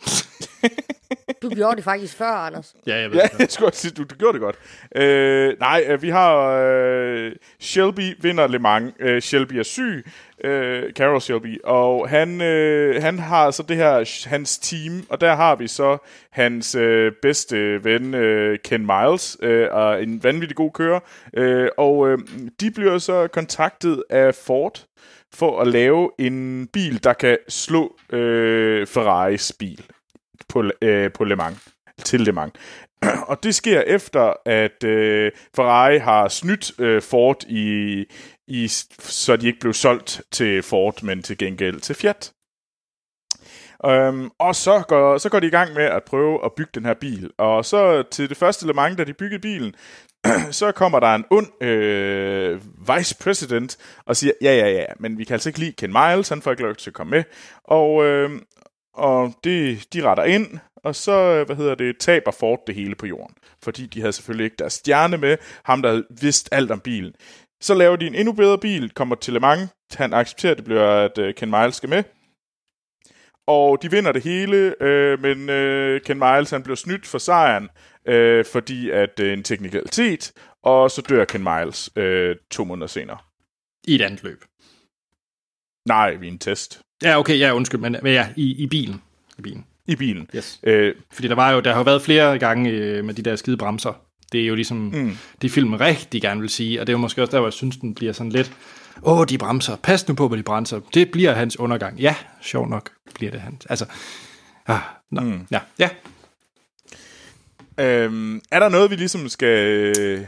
(laughs) Du gjorde det faktisk før, Anders. (laughs) Ja, jeg ved Ja, det. jeg skulle sige, du, du gjorde det godt. Øh, nej, øh, vi har øh, Shelby vinder Le Mans. Øh, Shelby er syg, øh, Carol Shelby, og han, øh, han har så det her, hans team, og der har vi så hans øh, bedste ven, øh, Ken Miles, øh, og en vanvittig god kører, øh, og øh, de bliver så kontaktet af Ford for at lave en bil, der kan slå øh, Ferraris bil på, øh, på Le Mans, til Le Mans. (clears throat) Og det sker efter, at øh, Ferrari har snydt øh, Ford i, i, så de ikke blev solgt til Ford, men til gengæld til Fiat. Um, og så går, så går de i gang med at prøve at bygge den her bil. Og så til det første Le Mans, da de byggede bilen, (clears throat) så kommer der en ond øh, vice president og siger, ja, ja, ja, men vi kan altså ikke lide Ken Miles, han får ikke lov til at komme med. Og, øh, og det, de retter ind, og så, øh, hvad hedder det, taber Ford det hele på jorden. Fordi de havde selvfølgelig ikke deres stjerne med, ham der havde vidst alt om bilen. Så laver de en endnu bedre bil, kommer til Le Mans, han accepterer, at det bliver, at øh, Ken Miles skal med. Og de vinder det hele, øh, men øh, Ken Miles han bliver snydt for sejren, øh, fordi at det er en teknikalitet, og så dør Ken Miles øh, to måneder senere. I et andet løb. Nej, vi er en test. Ja, okay, ja, undskyld, men, men ja, i, i bilen. I bilen. I bilen. Yes. Øh, Fordi der var jo, der har jo været flere gange øh, med de der skide bremser. Det er jo ligesom, mm. de filmen rigtig gerne vil sige, og det er jo måske også der, hvor jeg synes, den bliver sådan lidt, åh, de bremser, pas nu på, hvad de bremser. Det bliver hans undergang. Ja, sjov nok bliver det hans. Altså, ah, nå, mm. ja, ja. øh, er der noget, vi ligesom skal øh,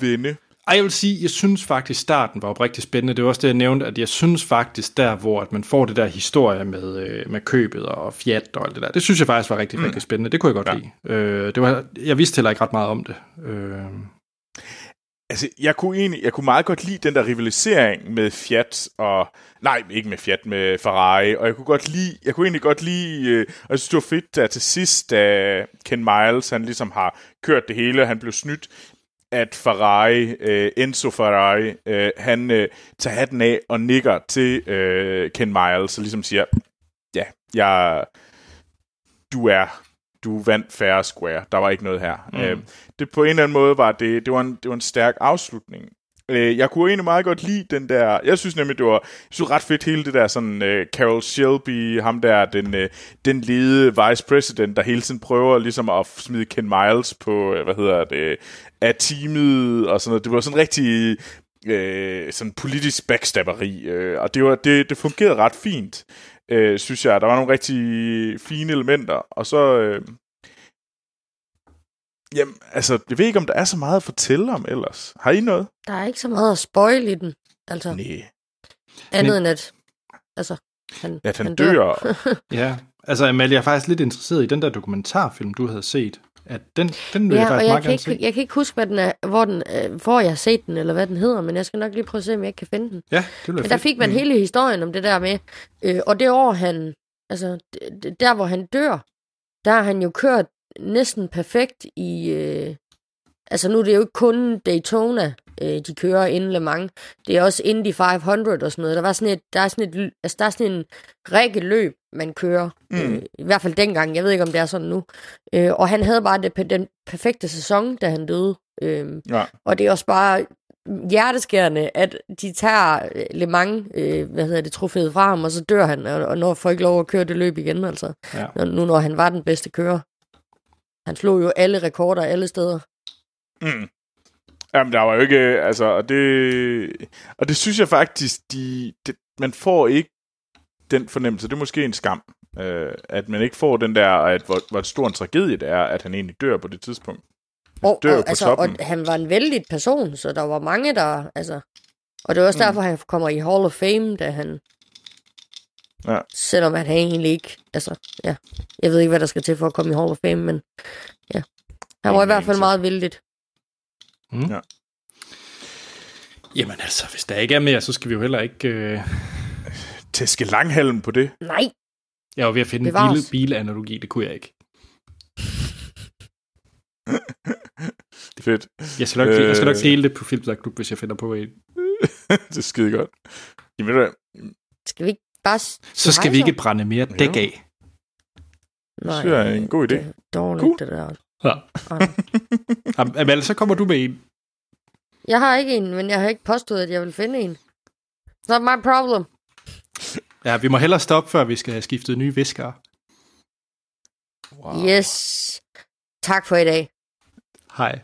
vinde? Ej, jeg vil sige, jeg synes faktisk, starten var oprigtig spændende. Det var også det, jeg nævnte, at jeg synes faktisk, der hvor at man får det der historie med, øh, med købet og Fiat og alt det der, det synes jeg faktisk var rigtig, mm. rigtig spændende. Det kunne jeg godt ja. lide. Øh, det var, jeg vidste heller ikke ret meget om det. Øh, Altså, jeg kunne egentlig, jeg kunne meget godt lide den der rivalisering med Fiat og... Nej, ikke med Fiat, med Ferrari. Og jeg kunne godt lide... Jeg kunne egentlig godt lide... Øh, og jeg synes, det var fedt, at til sidst, da Ken Miles, han ligesom har kørt det hele, og han blev snydt, at Ferrari, øh, Enzo Ferrari, øh, han øh, tager hatten af og nikker til øh, Ken Miles, og ligesom siger, ja, jeg, du er du vandt fair square. Der var ikke noget her. Mm. Øh, det på en eller anden måde var det, det var en, det var en stærk afslutning. Øh, jeg kunne egentlig meget godt lide den der... Jeg synes nemlig, det var jeg synes, ret fedt hele det der sådan... Uh, Carol Shelby, ham der, den, uh, den lede vice president, der hele tiden prøver ligesom at smide Ken Miles på, uh, hvad hedder det, af teamet og sådan noget. Det var sådan rigtig uh, sådan politisk backstabberi, uh, og det, var, det, det fungerede ret fint, uh, synes jeg. Der var nogle rigtig fine elementer, og så... Uh, Jamen, altså, jeg ved ikke, om der er så meget at fortælle om ellers. Har I noget? Der er ikke så meget at spoil i den. Altså, Nej. andet end at... Altså, han, At han, han dør. dør. (laughs) Ja, altså Amalie, jeg er faktisk lidt interesseret i den der dokumentarfilm, du havde set. At den, den vil Ja, jeg og faktisk jeg meget kan, ikke, se. jeg kan ikke huske, hvad den er, hvor, den, øh, hvor jeg har set den, eller hvad den hedder, men jeg skal nok lige prøve at se, om jeg ikke kan finde den. Ja, det Men der fik man Mm. hele historien om det der med, øh, og det år han, altså der hvor han dør, der har han jo kørt næsten perfekt i, øh, altså nu er det jo ikke kun Daytona, øh, de kører inden Le Mans, det er også Indy 500 og sådan noget. Der, var sådan et, der, er sådan et, altså, der er sådan en række løb, man kører, mm. øh, i hvert fald dengang, jeg ved ikke om det er sådan nu. Øh, og han havde bare det, den perfekte sæson, da han døde. Øh, Ja. og det er også bare hjerteskærende, at de tager øh, Le Mans, øh, hvad hedder det, trofæet fra ham, og så dør han, og, og når folk lov at køre det løb igen, altså. Ja. Når, nu når han var den bedste kører. Han slog jo alle rekorder alle steder. Mm. Jamen, der var jo ikke, altså, og det, og det synes jeg faktisk, de, det, man får ikke den fornemmelse. Det er måske en skam, øh, at man ikke får den der, at hvor, hvor stor en tragedie det er, at han egentlig dør på det tidspunkt. Han Og, dør og, på altså, toppen. og han var en vældig person, så der var mange, der... Altså, og det er også Mm. derfor, han kommer i Hall of Fame, da han... Ja. Selvom han egentlig ikke... Altså, ja. Jeg ved ikke, hvad der skal til for at komme i Hall of Fame, men... Ja. Han var i hvert fald meget vældigt. Mm. Ja. Jamen altså, hvis der ikke er mere, så skal vi jo heller ikke... Øh... Tæske langhalm på det. Nej, Jeg var ved at finde en bil, bilanalogi, det kunne jeg ikke. (laughs) Fedt. Jeg skal nok, øh... jeg skal nok Øh. dele det på Filmsnak Klub, hvis jeg finder på en. (laughs) det er skide godt. Jamen, ved skal vi ikke bare... Så skal vi ikke brænde mere dæk af. Nej, jeg er en god idé. Det er dårligt, Cool. det der. Ja. Ej. Am- Amalie, så kommer du med en. Jeg har ikke en, men jeg har ikke påstået, at jeg vil finde en. It's not my problem. (laughs) Ja, vi må hellere stoppe, før vi skal have skiftet nye viskere. Wow. Yes. Tak for i dag. Hej.